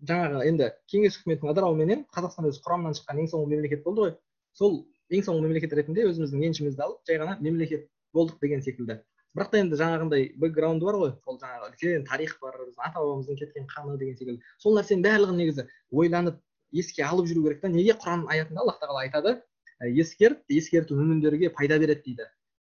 жаңағы енді кеңес үкіметінің ыдырауыменен қазақстан өзі құрамынан шыққан ең соңғы мемлекет болды ғой. Сол ең соңғы мемлекет ретінде өзіміздің еншімізді алып жай ғана мемлекет болдық деген секілді. Бірақ та енді жаңағындай бэкграунды бар ғой. Сол жаңағы үлкен тарих бар біздің ата бабамыздың кеткен қаны деген секілді. Сол нәрсенің барлығын негізі ойланып еске алып жүру керек та. Неге құран аятында аллах тағала айтады? «Ә, ескерт ескерту мүміндерге пайда береді дейді.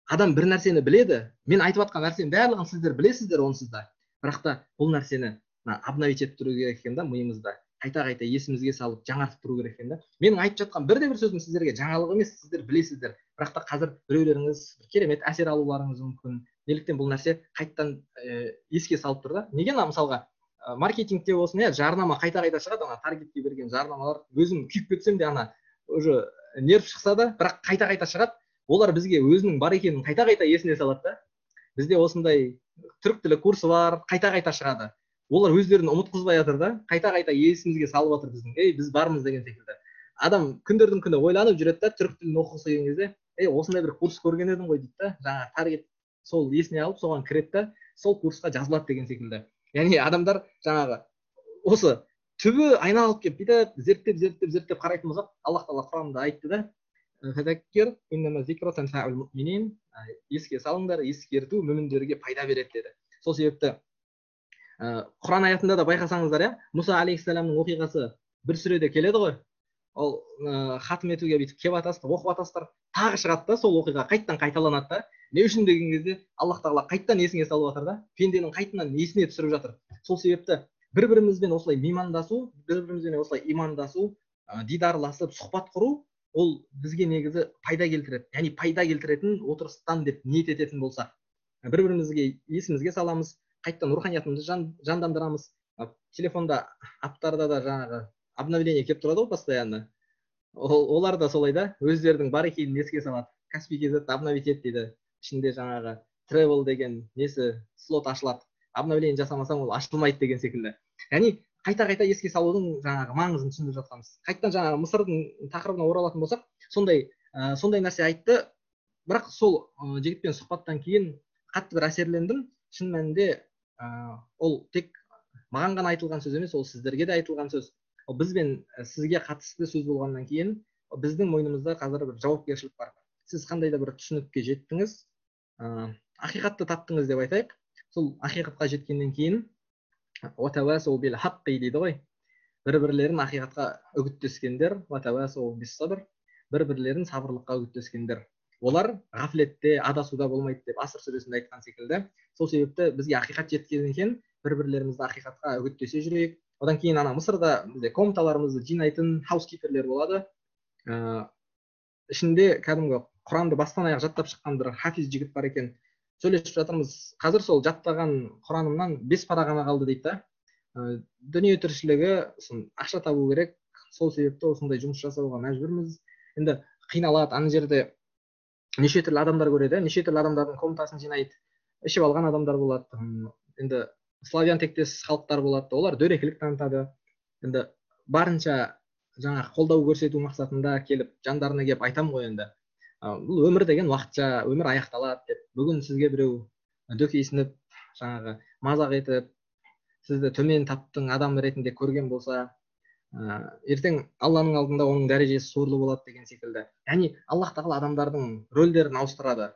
Адам бір нәрсені біледі мен айтып жатқан нәрсенің барлығын сіздер білесіздер онсыз да. Бірақ та бұл нәрсені обновить етіп тұру керек екен да миымызда. Қайта қайта есімізге салып жаңартып тұру керек екен да. Менің айтып жатқан бірде бір сөзім сіздерге жаңалық емес сіздер білесіздер. Бірақ та қазір біреулеріңіз керемет әсер алуларыңыз мүмкін. Неліктен бұл нәрсе қайтадан ә, еске салып тұр да. Неге ана мысалға ә, маркетингте болсын иә жарнама қайта қайта шығады ана таргетке берген жарнамалар. Өзім күйіп кетсем де ана уже нерв шықса да бірақ қайта қайта шығады. Олар бізге өзінің бар екенін қайта қайта есіне салады да. Бізде осындай түрік тілі курсы бар қайта қайта шығады. Олар өздерін ұмытқызбай жатыр да қайта қайта есімізге салып жатыр біздің. Ей біз бармыз деген секілді. Адам күндердің күні ойланып жүреді да түрік тілін оқығысы келген кезде ей осындай бір курс көрген едім ғой дейді да. Жаңағы таргет сол есіне алып соған кіреді да сол курсқа жазылады деген секілді. Яғни адамдар жаңағы осы түбі айналып келіп бүйтіп зерттеп зерттеп зерттеп қарайтын болсақ аллах тағала құранында айтты да еске салыңдар ескерту мүміндерге пайда береді деді. Сол себепті құран аятында да байқасаңыздар иә? Мұса алейхисаламның оқиғасы бір сүреде келеді ғой. Ол ә, хатым етуге бүйтіп келіп жатасыздар оқып жатасыздар тағы шығады да сол оқиға қайтадан қайталанады да. Не үшін деген кезде аллах тағала қайтадан есіңе салып жатыр да. Пенденің қайтадан есіне түсіріп жатыр. Сол себепті бір бірімізбен осылай меймандасу бір бірімізбен осылай имандасу ә, дидарласып сұхбат құру ол бізге негізі пайда келтіреді. Яғни пайда келтіретін отырыстан деп ниет ететін болсақ. Бір бірімізге есімізге саламыз. Қайтадан руханиятымызды жан, жандандырамыз. Телефонда аптарда да жаңағы обновление келіп тұрады ғой постоянно. Ол, олар да солай да өздерінің бар екенін еске салады. Каспи kz обновить ет дейді. Ішінде жаңағы тревел деген несі слот ашылады. Обновление жасамасаң ол ашылмайды деген секілді. Яғни қайта қайта еске салудың жаңағы маңызын түсіндіріп жатқанбыз. Қайтадан жаңағы мысырдың тақырыбына оралатын болсақ сондай ә, сондай нәрсе айтты. Бірақ сол ә, жігітпен сұхбаттан кейін қатты бір әсерлендім. шын мәнінде ол тек маған ғана айтылған сөз емес ол сіздерге де айтылған сөз. Ол біз бен сізге қатысты сөз болғаннан кейін біздің мойнымызда қазір бір жауапкершілік бар. Сіз қандай да бір түсінікке жеттіңіз ә, ақиқатты таптыңыз деп айтайық. Сол ақиқатқа жеткеннен кейін дейді ғой. Бір бірлерін ақиқатқа үгіттескендер бір бірлерін сабырлыққа үгіттескендер. Олар ғафлетте адасуда болмайды деп асыр сүресінде айтқан секілді. Сол себепті бізге ақиқат жеткеннен кейін бір бірлерімізді ақиқатқа үгіттесе жүрейік. Одан кейін ана мысырда бізде комнаталарымызды жинайтын хаускиперлер болады. Ә, ішінде кәдімгі құранды бастан аяқ жаттап шыққан бір хафиз жігіт бар екен. Сөйлесіп жатырмыз. Қазір сол жаттаған құранымнан бес пара ғана қалды дейді да. Ә, дүние тіршілігі ақша табу керек. Сол себепті осындай жұмыс жасауға мәжбүрміз. Енді қиналады ана жерде. Неше түрлі адамдар көреді неше түрлі адамдардың комнатасын жинайды ішіп алған адамдар болады енді славян тектес халықтар болады олар дөрекілік танытады. Енді барынша жаңағы қолдау көрсету мақсатында келіп жандарына келіп айтамын ғой енді. Бұл өмір деген уақытша өмір аяқталады деп. Бүгін сізге біреу дөкейсініп жаңағы мазақ етіп сізді төмен таптың адам ретінде көрген болса ә, ертең алланың алдында оның дәрежесі сорлы болады деген секілді. Яғни аллах тағала адамдардың рөлдерін ауыстырады.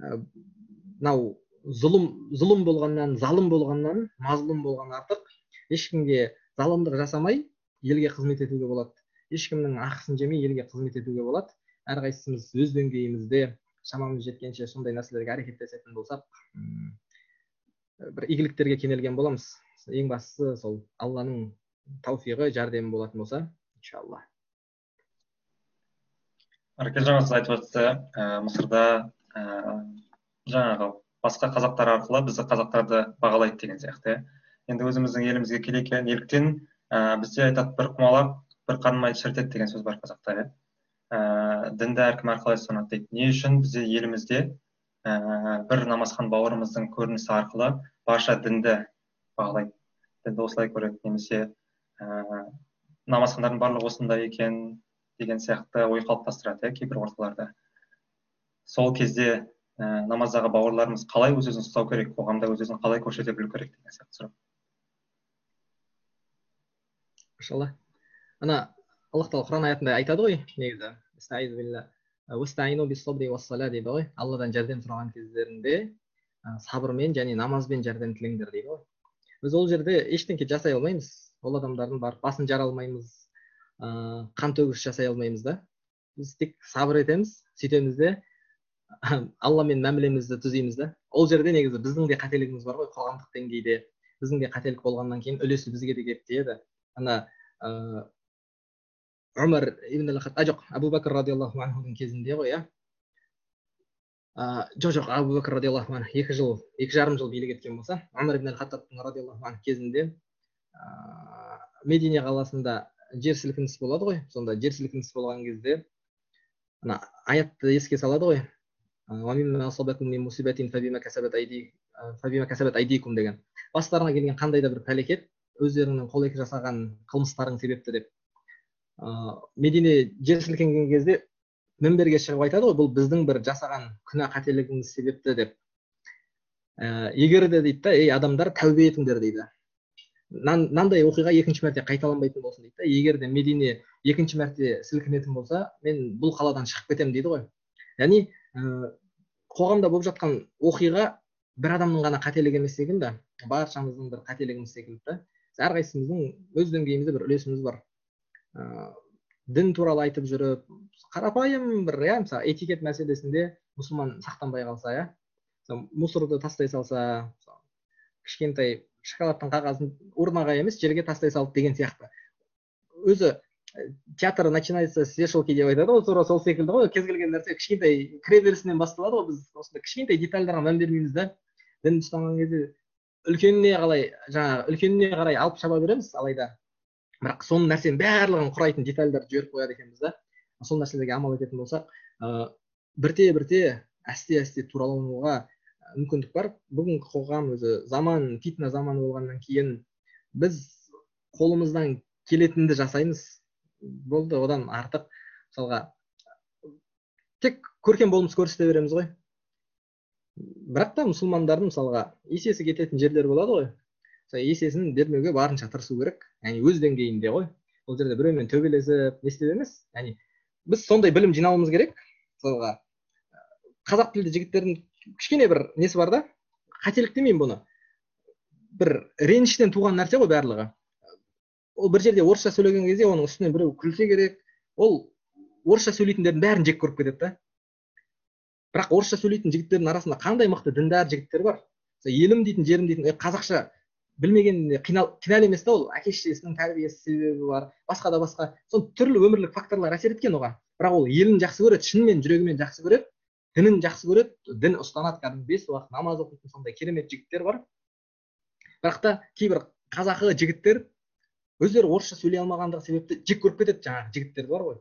Мынау ә, зұлым зұлым болғаннан залым болғаннан мазлұм болған артық ешкімге залымдық жасамай елге қызмет етуге болады. Ешкімнің ақысын жемей елге қызмет етуге болады. Әрқайсымыз өз деңгейімізде шамамыз жеткенше сондай нәрселерге әрекеттесетін болсақ бір игіліктерге кенелген боламыз. Ең бастысы сол алланың тауфиғы жәрдемі болатын болса иншалла ракелжан сіз айтып жатсыз ә, мысырда ә, жаңағы басқа қазақтар арқылы бізді қазақтарды бағалайды деген сияқты енді өзіміздің елімізге келе неліктен ә, бізде айтады бір құмалақ бір қармайды шірітеді деген сөз бар қазақта иә ә, дінді әркім әрқалай ұстанады дейді не үшін бізде елімізде ә, бір намазхан бауырымыздың көрінісі арқылы барша дінді бағалайды дінді осылай көреді немесе ә, намазхандардың барлығы осындай екен деген сияқты ой қалыптастырады иә кейбір орталарда. Сол кезде ә, намаздағы бауырларымыз қалай өз өзін ұстау керек қоғамда өз өзін қалай көрсете білу керек деген сияқты сұрақ. Ана аллах тағала құран аятында айтады ғой негізі дейді ғой. Алладан жәрдем сұраған кездерінде сабырмен және намазбен жәрдем тілеңдер дейді ғой. Біз ол жерде ештеңке жасай алмаймыз. Ол адамдардың барып басын жара алмаймыз ыыы қан төгіс жасай алмаймыз да. Біз тек сабыр етеміз сөйтеміз де *laughs* алламен мәмілемізді түзейміз да. Ол жерде негізі біздің де қателігіміз бар ғой қоғамдық деңгейде біздің де қателік болғаннан кейін үлесі бізге де келіп тиеді. Ана ыыы өмір ибн а жоқ әбу бәкір радиаллаху анхудың кезінде ғой иә жоқ жоқ әбу бәкір радиаллаху анху екі жыл екі жарым жыл билік еткен болса өмір ибн хаттабтың радиаллаху анху кезінде медине қаласында жер сілкінісі болады ғой. Сонда жер сілкінісі болған кезде ана аятты еске салады ғой. Деген. Бастарыңа келген қандай да бір пәлекет өздеріңнің қол екі жасаған қылмыстарың себепті деп. Ыыы медине жер сілкінген кезде мінберге шығып айтады ғой бұл біздің бір жасаған күнә қателігіміз себепті деп. Ә, егер де дейді да ей адамдар тәубе етіңдер дейді. Мынандай оқиға екінші мәрте қайталанбайтын болсын дейді да. Егер де медине екінші мәрте сілкінетін болса мен бұл қаладан шығып кетемін дейді ғой. Яғни ә, қоғамда болып жатқан оқиға бір адамның ғана қателігі емес секілді баршамыздың бір қателігіміз секілді да. Әрқайсымыздың өз деңгейімізде бір үлесіміз бар. Ыыы дін туралы айтып жүріп қарапайым бір иә мысалы этикет мәселесінде мұсылман сақтанбай қалса иә. Мусорды тастай салса кішкентай шоколадтың қағазын урнаға емес жерге тастай салды деген сияқты. Өзі театр начинается с вешалки деп айтады ғой тура сол секілді ғой. Кез келген нәрсе кішкентай кіреберісінен басталады ғой біз осындай кішкентай детальдарға мән бермейміз да. Дін ұстанған кезде үлкеніне қалай жаңағы үлкеніне қарай алып шаба береміз алайда. Бірақ сол нәрсенің барлығын құрайтын детальдарды жіберіп қояды екенбіз да. Сол нәрселерге амал ететін болсақ ыыы бірте бірте әсте әсте туралануға мүмкіндік бар. Бүгінгі қоғам өзі заман фитна заманы болғаннан кейін біз қолымыздан келетінді жасаймыз. Болды одан артық. Мысалға тек көркем болмыс көрсете береміз ғой. Бірақ та мұсылмандардың мысалға есесі кететін жерлер болады ғой. Сол есесін бермеуге барынша тырысу керек. Яғни өз деңгейінде ғой. Ол жерде біреумен төбелесіп не істеп емес. Яғни біз сондай білім жинауымыз керек. Мысалға қазақ тілді жігіттердің кішкене бір несі бар да? Қателік демеймін бұны. Бір реніштен туған нәрсе ғой барлығы. Ол бір жерде орысша сөйлеген кезде оның үстінен біреу күлсе керек. Ол орысша сөйлейтіндердің бәрін жек көріп кетеді да. Бірақ орысша сөйлейтін жігіттердің арасында қандай мықты діндар жігіттер бар? Елім дейтін жерім дейтін қазақша білмегеніне кінәлі емес та ол. Әке шешесінің тәрбиесі себебі бар басқа да басқа. Сол түрлі өмірлік факторлар әсер еткен оған. Бірақ ол елін жақсы көреді шынымен жүрегімен жақсы көреді. Дінін жақсы көреді дін ұстанады. Кәдімгі бес уақыт намаз оқитын сондай керемет жігіттер бар. Бірақ та кейбір қазақы жігіттер өздері орысша сөйлей алмағандығы себепті жек көріп кетеді жаңағы жігіттер бар ғой.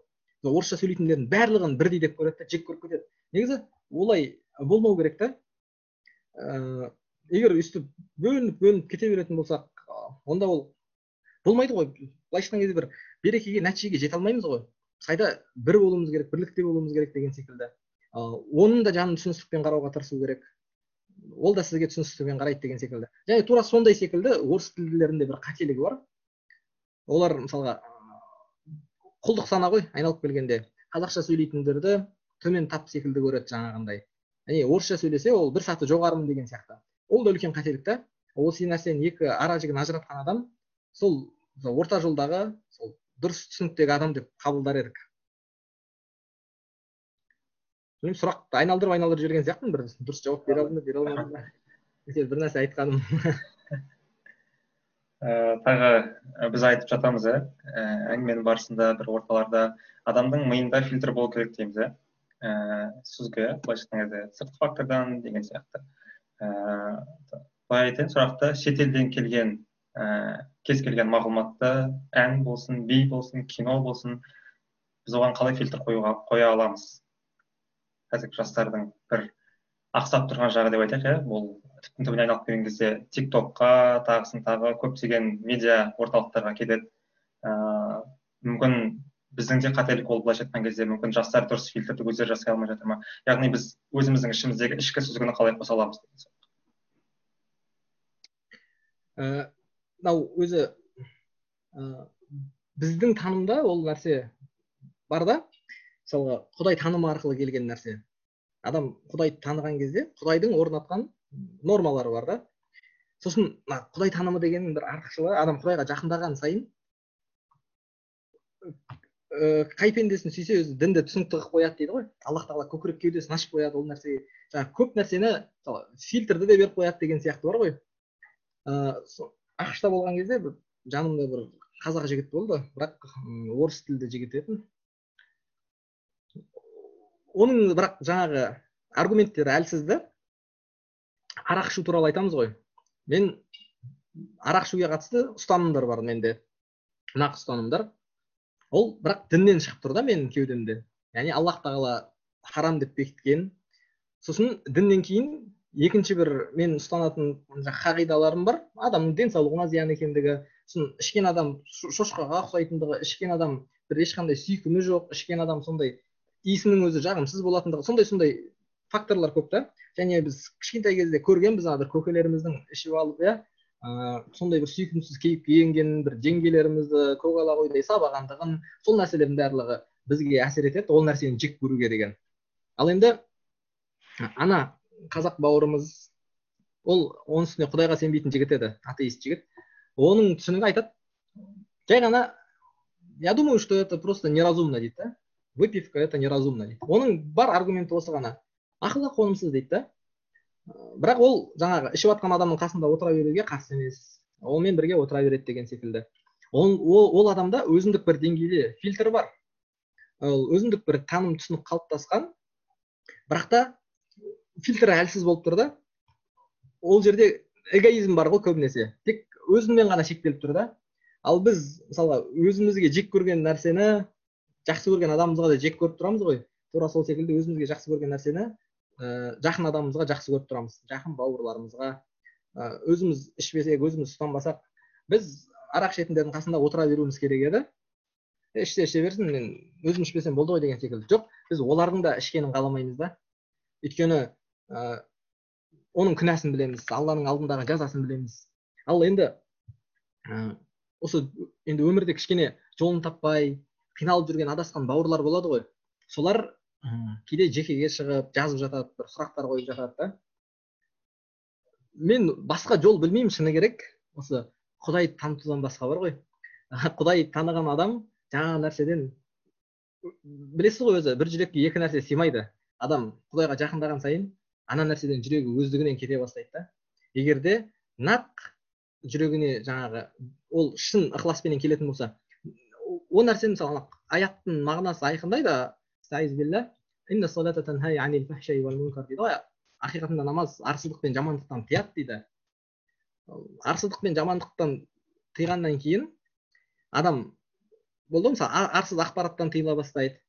Орысша сөйлейтіндердің барлығын бірдей деп көреді да жек көріп кетеді. Негізі олай болмау керек та. Ә, егер өйстіп бөлініп бөлініп кете беретін болсақ онда ол болмайды ғой. Былайша айтқан кезде бір берекеге нәтижеге жете алмаймыз ғой. Біз қайта бір болуымыз керек бірлікте болуымыз керек деген секілді. Оның да жанын түсіністікпен қарауға тырысу керек. Ол да сізге түсіністікпен қарайды деген секілді. Және тура сондай секілді орыс тілділерінде бір қателігі бар. Олар мысалға құлдық сана ғой айналып келгенде. Қазақша сөйлейтіндерді төмен тап секілді көреді жаңағындай. Яғни орысша сөйлесе ол бір саты жоғарымын деген сияқты. Ол да үлкен қателік та. Осы нәрсенің екі ара жігін ажыратқан адам сол орта жолдағы сол дұрыс түсініктегі адам деп қабылдар едік. Білмеймін сұрақты айналдырып айналдырып жіберген сияқтымын бір дұрыс жауап бере алдым ба бере алмадым. Ба бір нәрсе айтқаным. Ә, *laughs* тағы біз айтып жатамыз иә әңгіменің барысында бір орталарда адамның миында фильтр болу керек дейміз иә ә, сүзгі былайша айтқан кезде сыртқы фактордан деген сияқты. Ыыы былай айтайын сұрақты шетелден келген ә, кез келген мағлұматты ән болсын би болсын кино болсын біз оған қалай фильтр қоюға қоя аламыз? Қазіргі жастардың бір ақсап тұрған жағы деп айтайық иә. Ол түптің түбіне айналып келген кезде тик токқа тағысын тағы көптеген медиа орталықтарға кетеді. Ыыы мүмкін біздің де қателік болып былайша айтқан кезде мүмкін жастар дұрыс фильтрді өздері жасай алмай жатыр ма? Яғни біз өзіміздің ішіміздегі ішкі сүзгіні қалай қоса аламыз мынау өзі біздің танымда ол нәрсе бар да? Мысалға құдай танымы арқылы келген нәрсе. Адам құдайды таныған кезде құдайдың орнатқан нормалары бар да. Сосын мына құдай танымы дегеннің бір артықшылығы адам құдайға жақындаған сайын ә, қай пендесін сүйсе өзі дінді түсінікті қылып қояды дейді ғой. Аллах тағала көкірек кеудесін ашып қояды ол нәрсеге. Жаңағы көп нәрсені мысалы фильтрді де беріп қояды деген сияқты бар ғой. Ыыы ақш та болған кезде бір жанымда бір қазақ жігіт болды бірақ орыс тілді жігіт еді оның бірақ жаңағы аргументтері әлсіз да арақ ішу туралы айтамыз ғой. Мен арақ ішуге қатысты ұстанымдар бар менде. Нақты ұстанымдар. Ол бірақ діннен шығып тұр да менің кеудемде. Яғни аллах тағала харам деп бекіткен. Сосын діннен кейін екінші бір мен ұстанатын қағидаларым бар. Адамның денсаулығына зиян екендігі. Сосын ішкен адам шошқаға ұқсайтындығы ішкен адам бір ешқандай сүйкімі жоқ ішкен адам сондай иісінің өзі жағымсыз болатындығы сондай сондай факторлар көп та. Және біз кішкентай кезде көргенбіз ана бір көкелеріміздің ішіп алып иә ыыы сондай бір сүйкімсіз кейіпке енгенін бір жеңгелерімізді көкала қойдай сабағандығын сол нәрселердің барлығы бізге әсер етеді ол нәрсені жек көруге деген. Ал енді ана қазақ бауырымыз ол оның үстіне құдайға сенбейтін жігіт еді атеист жігіт. Оның түсінігі айтады. Жай ғана я думаю что это просто неразумно дейді да. Выпивка это неразумно. Дейді оның бар аргументі осы ғана. Ақылға қонымсыз дейді да. Бірақ ол жаңағы ішіп жатқан адамның қасында отыра беруге қарсы емес. Онымен бірге отыра береді деген секілді. Ол, ол, ол адамда өзіндік бір деңгейде фильтр бар. Ол өзіндік бір таным түсінік қалыптасқан. Бірақ та фильтрі әлсіз болып тұр да. Ол жерде эгоизм бар ғой көбінесе. Тек өзімен ғана шектеліп тұр да. Ал біз мысалға өзімізге жек көрген нәрсені жақсы көрген адамымызға да жек көріп тұрамыз ғой. Тура сол секілді өзімізге жақсы көрген нәрсені ә, жақын адамымызға жақсы көріп тұрамыз. Жақын бауырларымызға ә, өзіміз ішпесек өзіміз ұстанбасақ біз арақ ішетіндердің қасында отыра беруіміз керек еді. Ішсе іше берсін мен өзім ішпесем болды ғой деген секілді. Жоқ біз олардың да ішкенін қаламаймыз да. Өйткені ә, оның күнәсін білеміз алланың алдындағы жазасын білеміз. Ал енді ә, осы енді өмірде кішкене жолын таппай қиналып жүрген адасқан бауырлар болады ғой. Солар кейде жекеге шығып жазып жатады бір сұрақтар қойып жатады да. Мен басқа жол білмеймін шыны керек. Осы құдайды танытудан басқа бар ғой. *laughs* Құдай таныған адам жаңағы нәрседен білесіз ғой өзі бір жүрекке екі нәрсе сыймайды. Адам құдайға жақындаған сайын ана нәрседен жүрегі өздігінен кете бастайды да. Егер де нақ жүрегіне жаңағы ол шын ықыласпенен келетін болса ол нәрсені мысалы аяттың мағынасы айқындайды дейді ғой. Ақиқатында намаз арсыздық пен жамандықтан тыяды дейді. Арсыздық пен жамандықтан тыйғаннан кейін адам болды ғой мысалы арсыз ақпараттан тыйыла бастайды.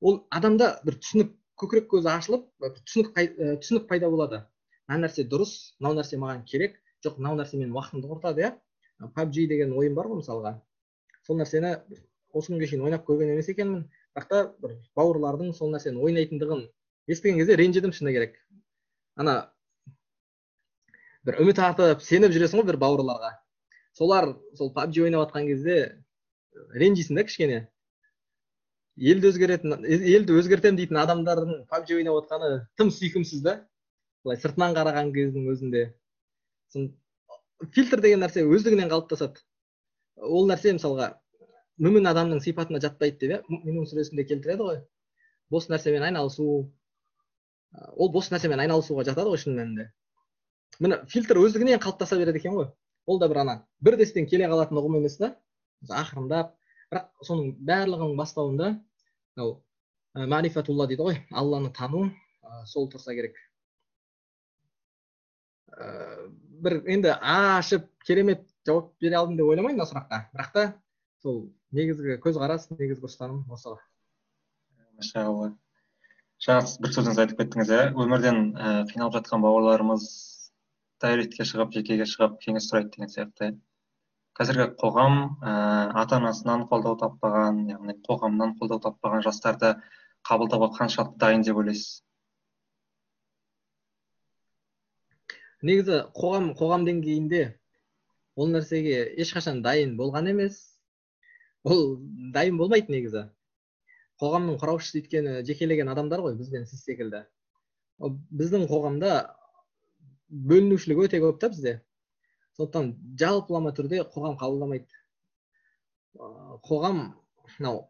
Ол адамда бір түсінік көкірек көзі ашылып түсінік түсінік пайда болады. Мына нәрсе дұрыс мынау нәрсе маған керек жоқ мынау нәрсе менің уақытымды құртады иә. Пабжи деген ойын бар ғой мысалға. Сол нәрсені осы күнге шейін ойнап көрген емес екенмін. бірақ та бір бауырлардың сол нәрсені ойнайтындығын естіген кезде ренжідім шыны керек. Ана бір үміт артып сеніп жүресің ғой бір бауырларға. Солар сол пабжи ойнап жатқан кезде ренжисің да кішкене елді өзгеретін елді өзгертемін дейтін адамдардың пабжи ойнап отқаны тым сүйкімсіз да. Былай сыртынан қараған кездің өзінде. Фильтр деген нәрсе өздігінен қалыптасады. Ол нәрсе мысалға мүмін адамның сипатына жатпайды деп иә? Мүмин сүресінде келтіреді ғой. Бос нәрсемен айналысу ол бос нәрсемен айналысуға жатады ғой шын мәнінде. Міне фильтр өздігінен қалыптаса береді екен ғой. Ол да бір ана. Бір дестен келе қалатын ұғым емес та. Ақырындап бірақ соның барлығының бастауында мынау марифатулла дейді ғой алланы тану сол тұрса керек. Бір енді ашып керемет жауап бере алдым деп ойламаймын мына сұраққа. Бірақ та сол негізгі көзқарас негізгі ұстаным осы машалла. Жаңа сіз бір сөзіңізді айтып кеттіңіз иә өмірден і қиналып жатқан бауырларымыз дайректке шығып жекеге шығып кеңес сұрайды деген сияқты. Қазіргі қоғам ә, ата анасынан қолдау таппаған яғни қоғамнан қолдау таппаған жастарды қабылдауға қаншалықты дайын деп ойлайсыз? Негізі қоғам қоғам деңгейінде ол нәрсеге ешқашан дайын болған емес. Ол дайын болмайды негізі. Қоғамның құраушысы өйткені жекелеген адамдар ғой біз бен сіз секілді. Біздің қоғамда бөлінушілік өте көп та бізде. Сондықтан жалпылама түрде қоғам қабылдамайды. Қоғам мынау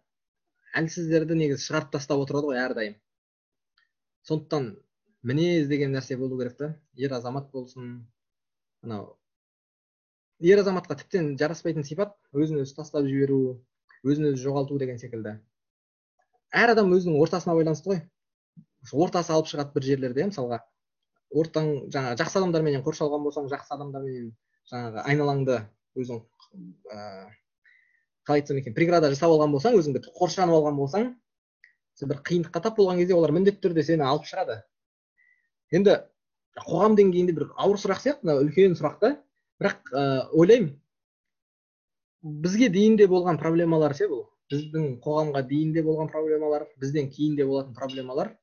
әлсіздерді негізі шығарып тастап отырады ғой әрдайым. Сондықтан мінез деген нәрсе болу керек та. Ер азамат болсын мынау ер азаматқа тіптен жараспайтын сипат өзін өзі тастап жіберу өзін өзі жоғалту деген секілді. Әр адам өзінің ортасына байланысты ғой. Ортасы алып шығады бір жерлерде иә мысалға. Ортаң жаңағы жақсы адамдарменен қоршалған болсаң жақсы адамдармен жаңағы айналаңды өзің ә, қалай айтсам екен преграда жасап алған болсаң өзіңді қоршанып алған болсаң сен бір қиындыққа тап болған кезде олар міндетті түрде сені алып шығады. Енді қоғам деңгейінде бір ауыр сұрақ сияқты мына үлкен сұрақ та. Бірақ ә, ойлаймын. Бізге дейін де болған проблемалар ше бұл? Біздің қоғамға дейін де болған проблемалар бізден кейін де болатын проблемалар.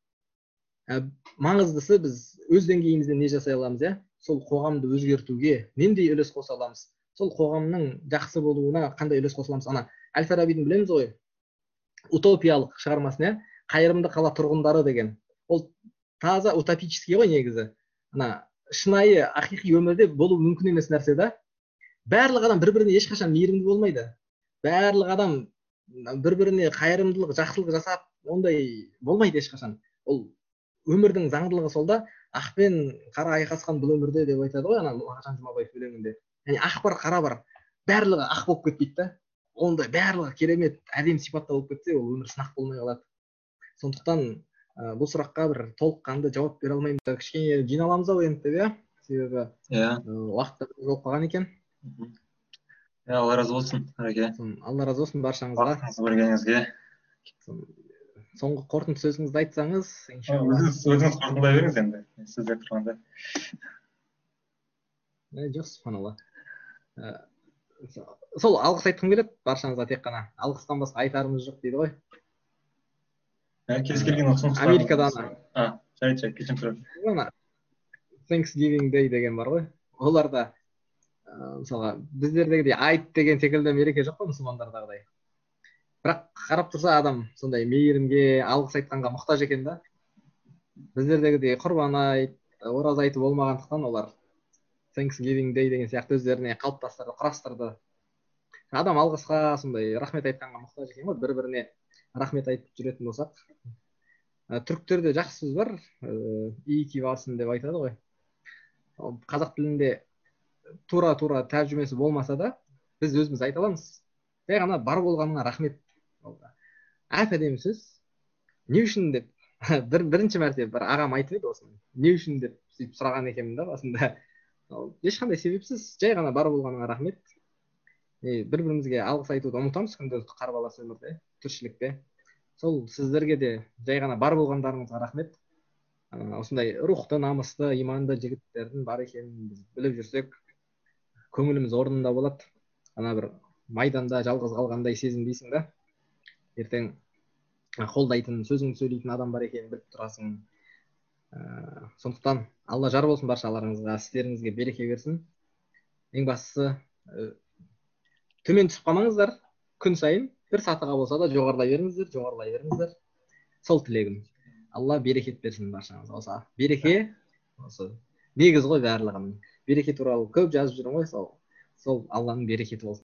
Ә, маңыздысы біз өз деңгейімізден не жасай аламыз иә? Сол қоғамды өзгертуге нендей үлес қоса аламыз? Сол қоғамның жақсы болуына қандай үлес қоса аламыз? Ана әл фарабидің білеміз ғой утопиялық шығармасын иә? Қайырымды қала тұрғындары деген. Ол таза утопический ғой негізі. Ана шынайы ақиқи өмірде болу мүмкін емес нәрсе да. Барлық адам бір біріне ешқашан мейірімді болмайды. Барлық адам бір біріне қайырымдылық жақсылық жасап ондай болмайды ешқашан. Ол өмірдің заңдылығы сол да. Ақ пен қара айқасқан бұл өмірде деп айтады ғой ана мағжан жұмабаев өлеңінде. Яғни ақ бар қара бар. Барлығы ақ болып кетпейді да. Ондай барлығы керемет әдемі сипатта болып кетсе ол өмір сынақ болмай қалады. Сондықтан ә, бұл сұраққа бір толыққанды жауап бере алмаймын кішкене жиналамыз ау енді деп иә? себебі иә. уақыт та болып қалған екен. Иә алла разы болсын әреке алла разы болсын баршаңызға. Бөлгеніңізге соңғы қорытынды сөзіңізді айтсаңыз өзіңіз өзіңіз қорытындылай беріңіз енді сізде тұрғанда. Жоқ субханалла сол алғыс айтқым келеді баршаңызға тек қана. Алғыстан басқа айтарымыз жоқ дейді ғой. Кез келген ұсыныс америкада ана жарайды жарайды кешірім ана Thanksgiving Day деген бар ғой оларда мысалға біздердегідей айт деген секілді мереке жоқ қой мұсылмандардағыдай бірақ қарап тұрса адам сондай мейірімге алғыс айтқанға мұқтаж екен да. Біздердегідей құрбан айт ораза айты болмағандықтан олар Thanksgiving Day деген сияқты өздеріне қалыптастырды құрастырды. Адам алғысқа сондай рахмет айтқанға мұқтаж екен ғой бір біріне рахмет айтып жүретін болсақ. Ә, түріктерде жақсы сөз бар. Ии кибасын деп айтады ғой. Қазақ тілінде тура тура тәржімесі болмаса да біз өзіміз айта аламыз. Жай ғана бар болғаныңа рахмет әп әдемі сөз. Не үшін деп? *laughs* Бір бірінші мәрте бір ағам айтып еді осыны. Не үшін деп сөйтіп сұраған екенмін да басында. Ешқандай себепсіз жай ғана бар болғаныңа рахмет. Бір бірімізге алғыс айтуды ұмытамыз күнделікті қарбалас өмірде тіршілікте. Сол сіздерге де жай ғана бар болғандарыңызға рахмет. Осындай рухты намысты иманды жігіттердің бар екенін біз біліп жүрсек көңіліміз орнында болады. Ана бір майданда жалғыз қалғандай сезінбейсің да. Ертең қолдайтын сөзіңді сөйлейтін адам бар екенін біліп тұрасың. Ә, сондықтан алла жар болсын баршаларыңызға істеріңізге береке берсін. Ең бастысы ә, төмен түсіп қалмаңыздар. Күн сайын бір сатыға болса да жоғарылай беріңіздер жоғарылай беріңіздер. Сол тілегім. Алла берекет берсін баршаңызға осы береке. Осы. Негіз ғой барлығының береке туралы көп жазып жүрмін ғой сол. Сол алланың берекеті болсын.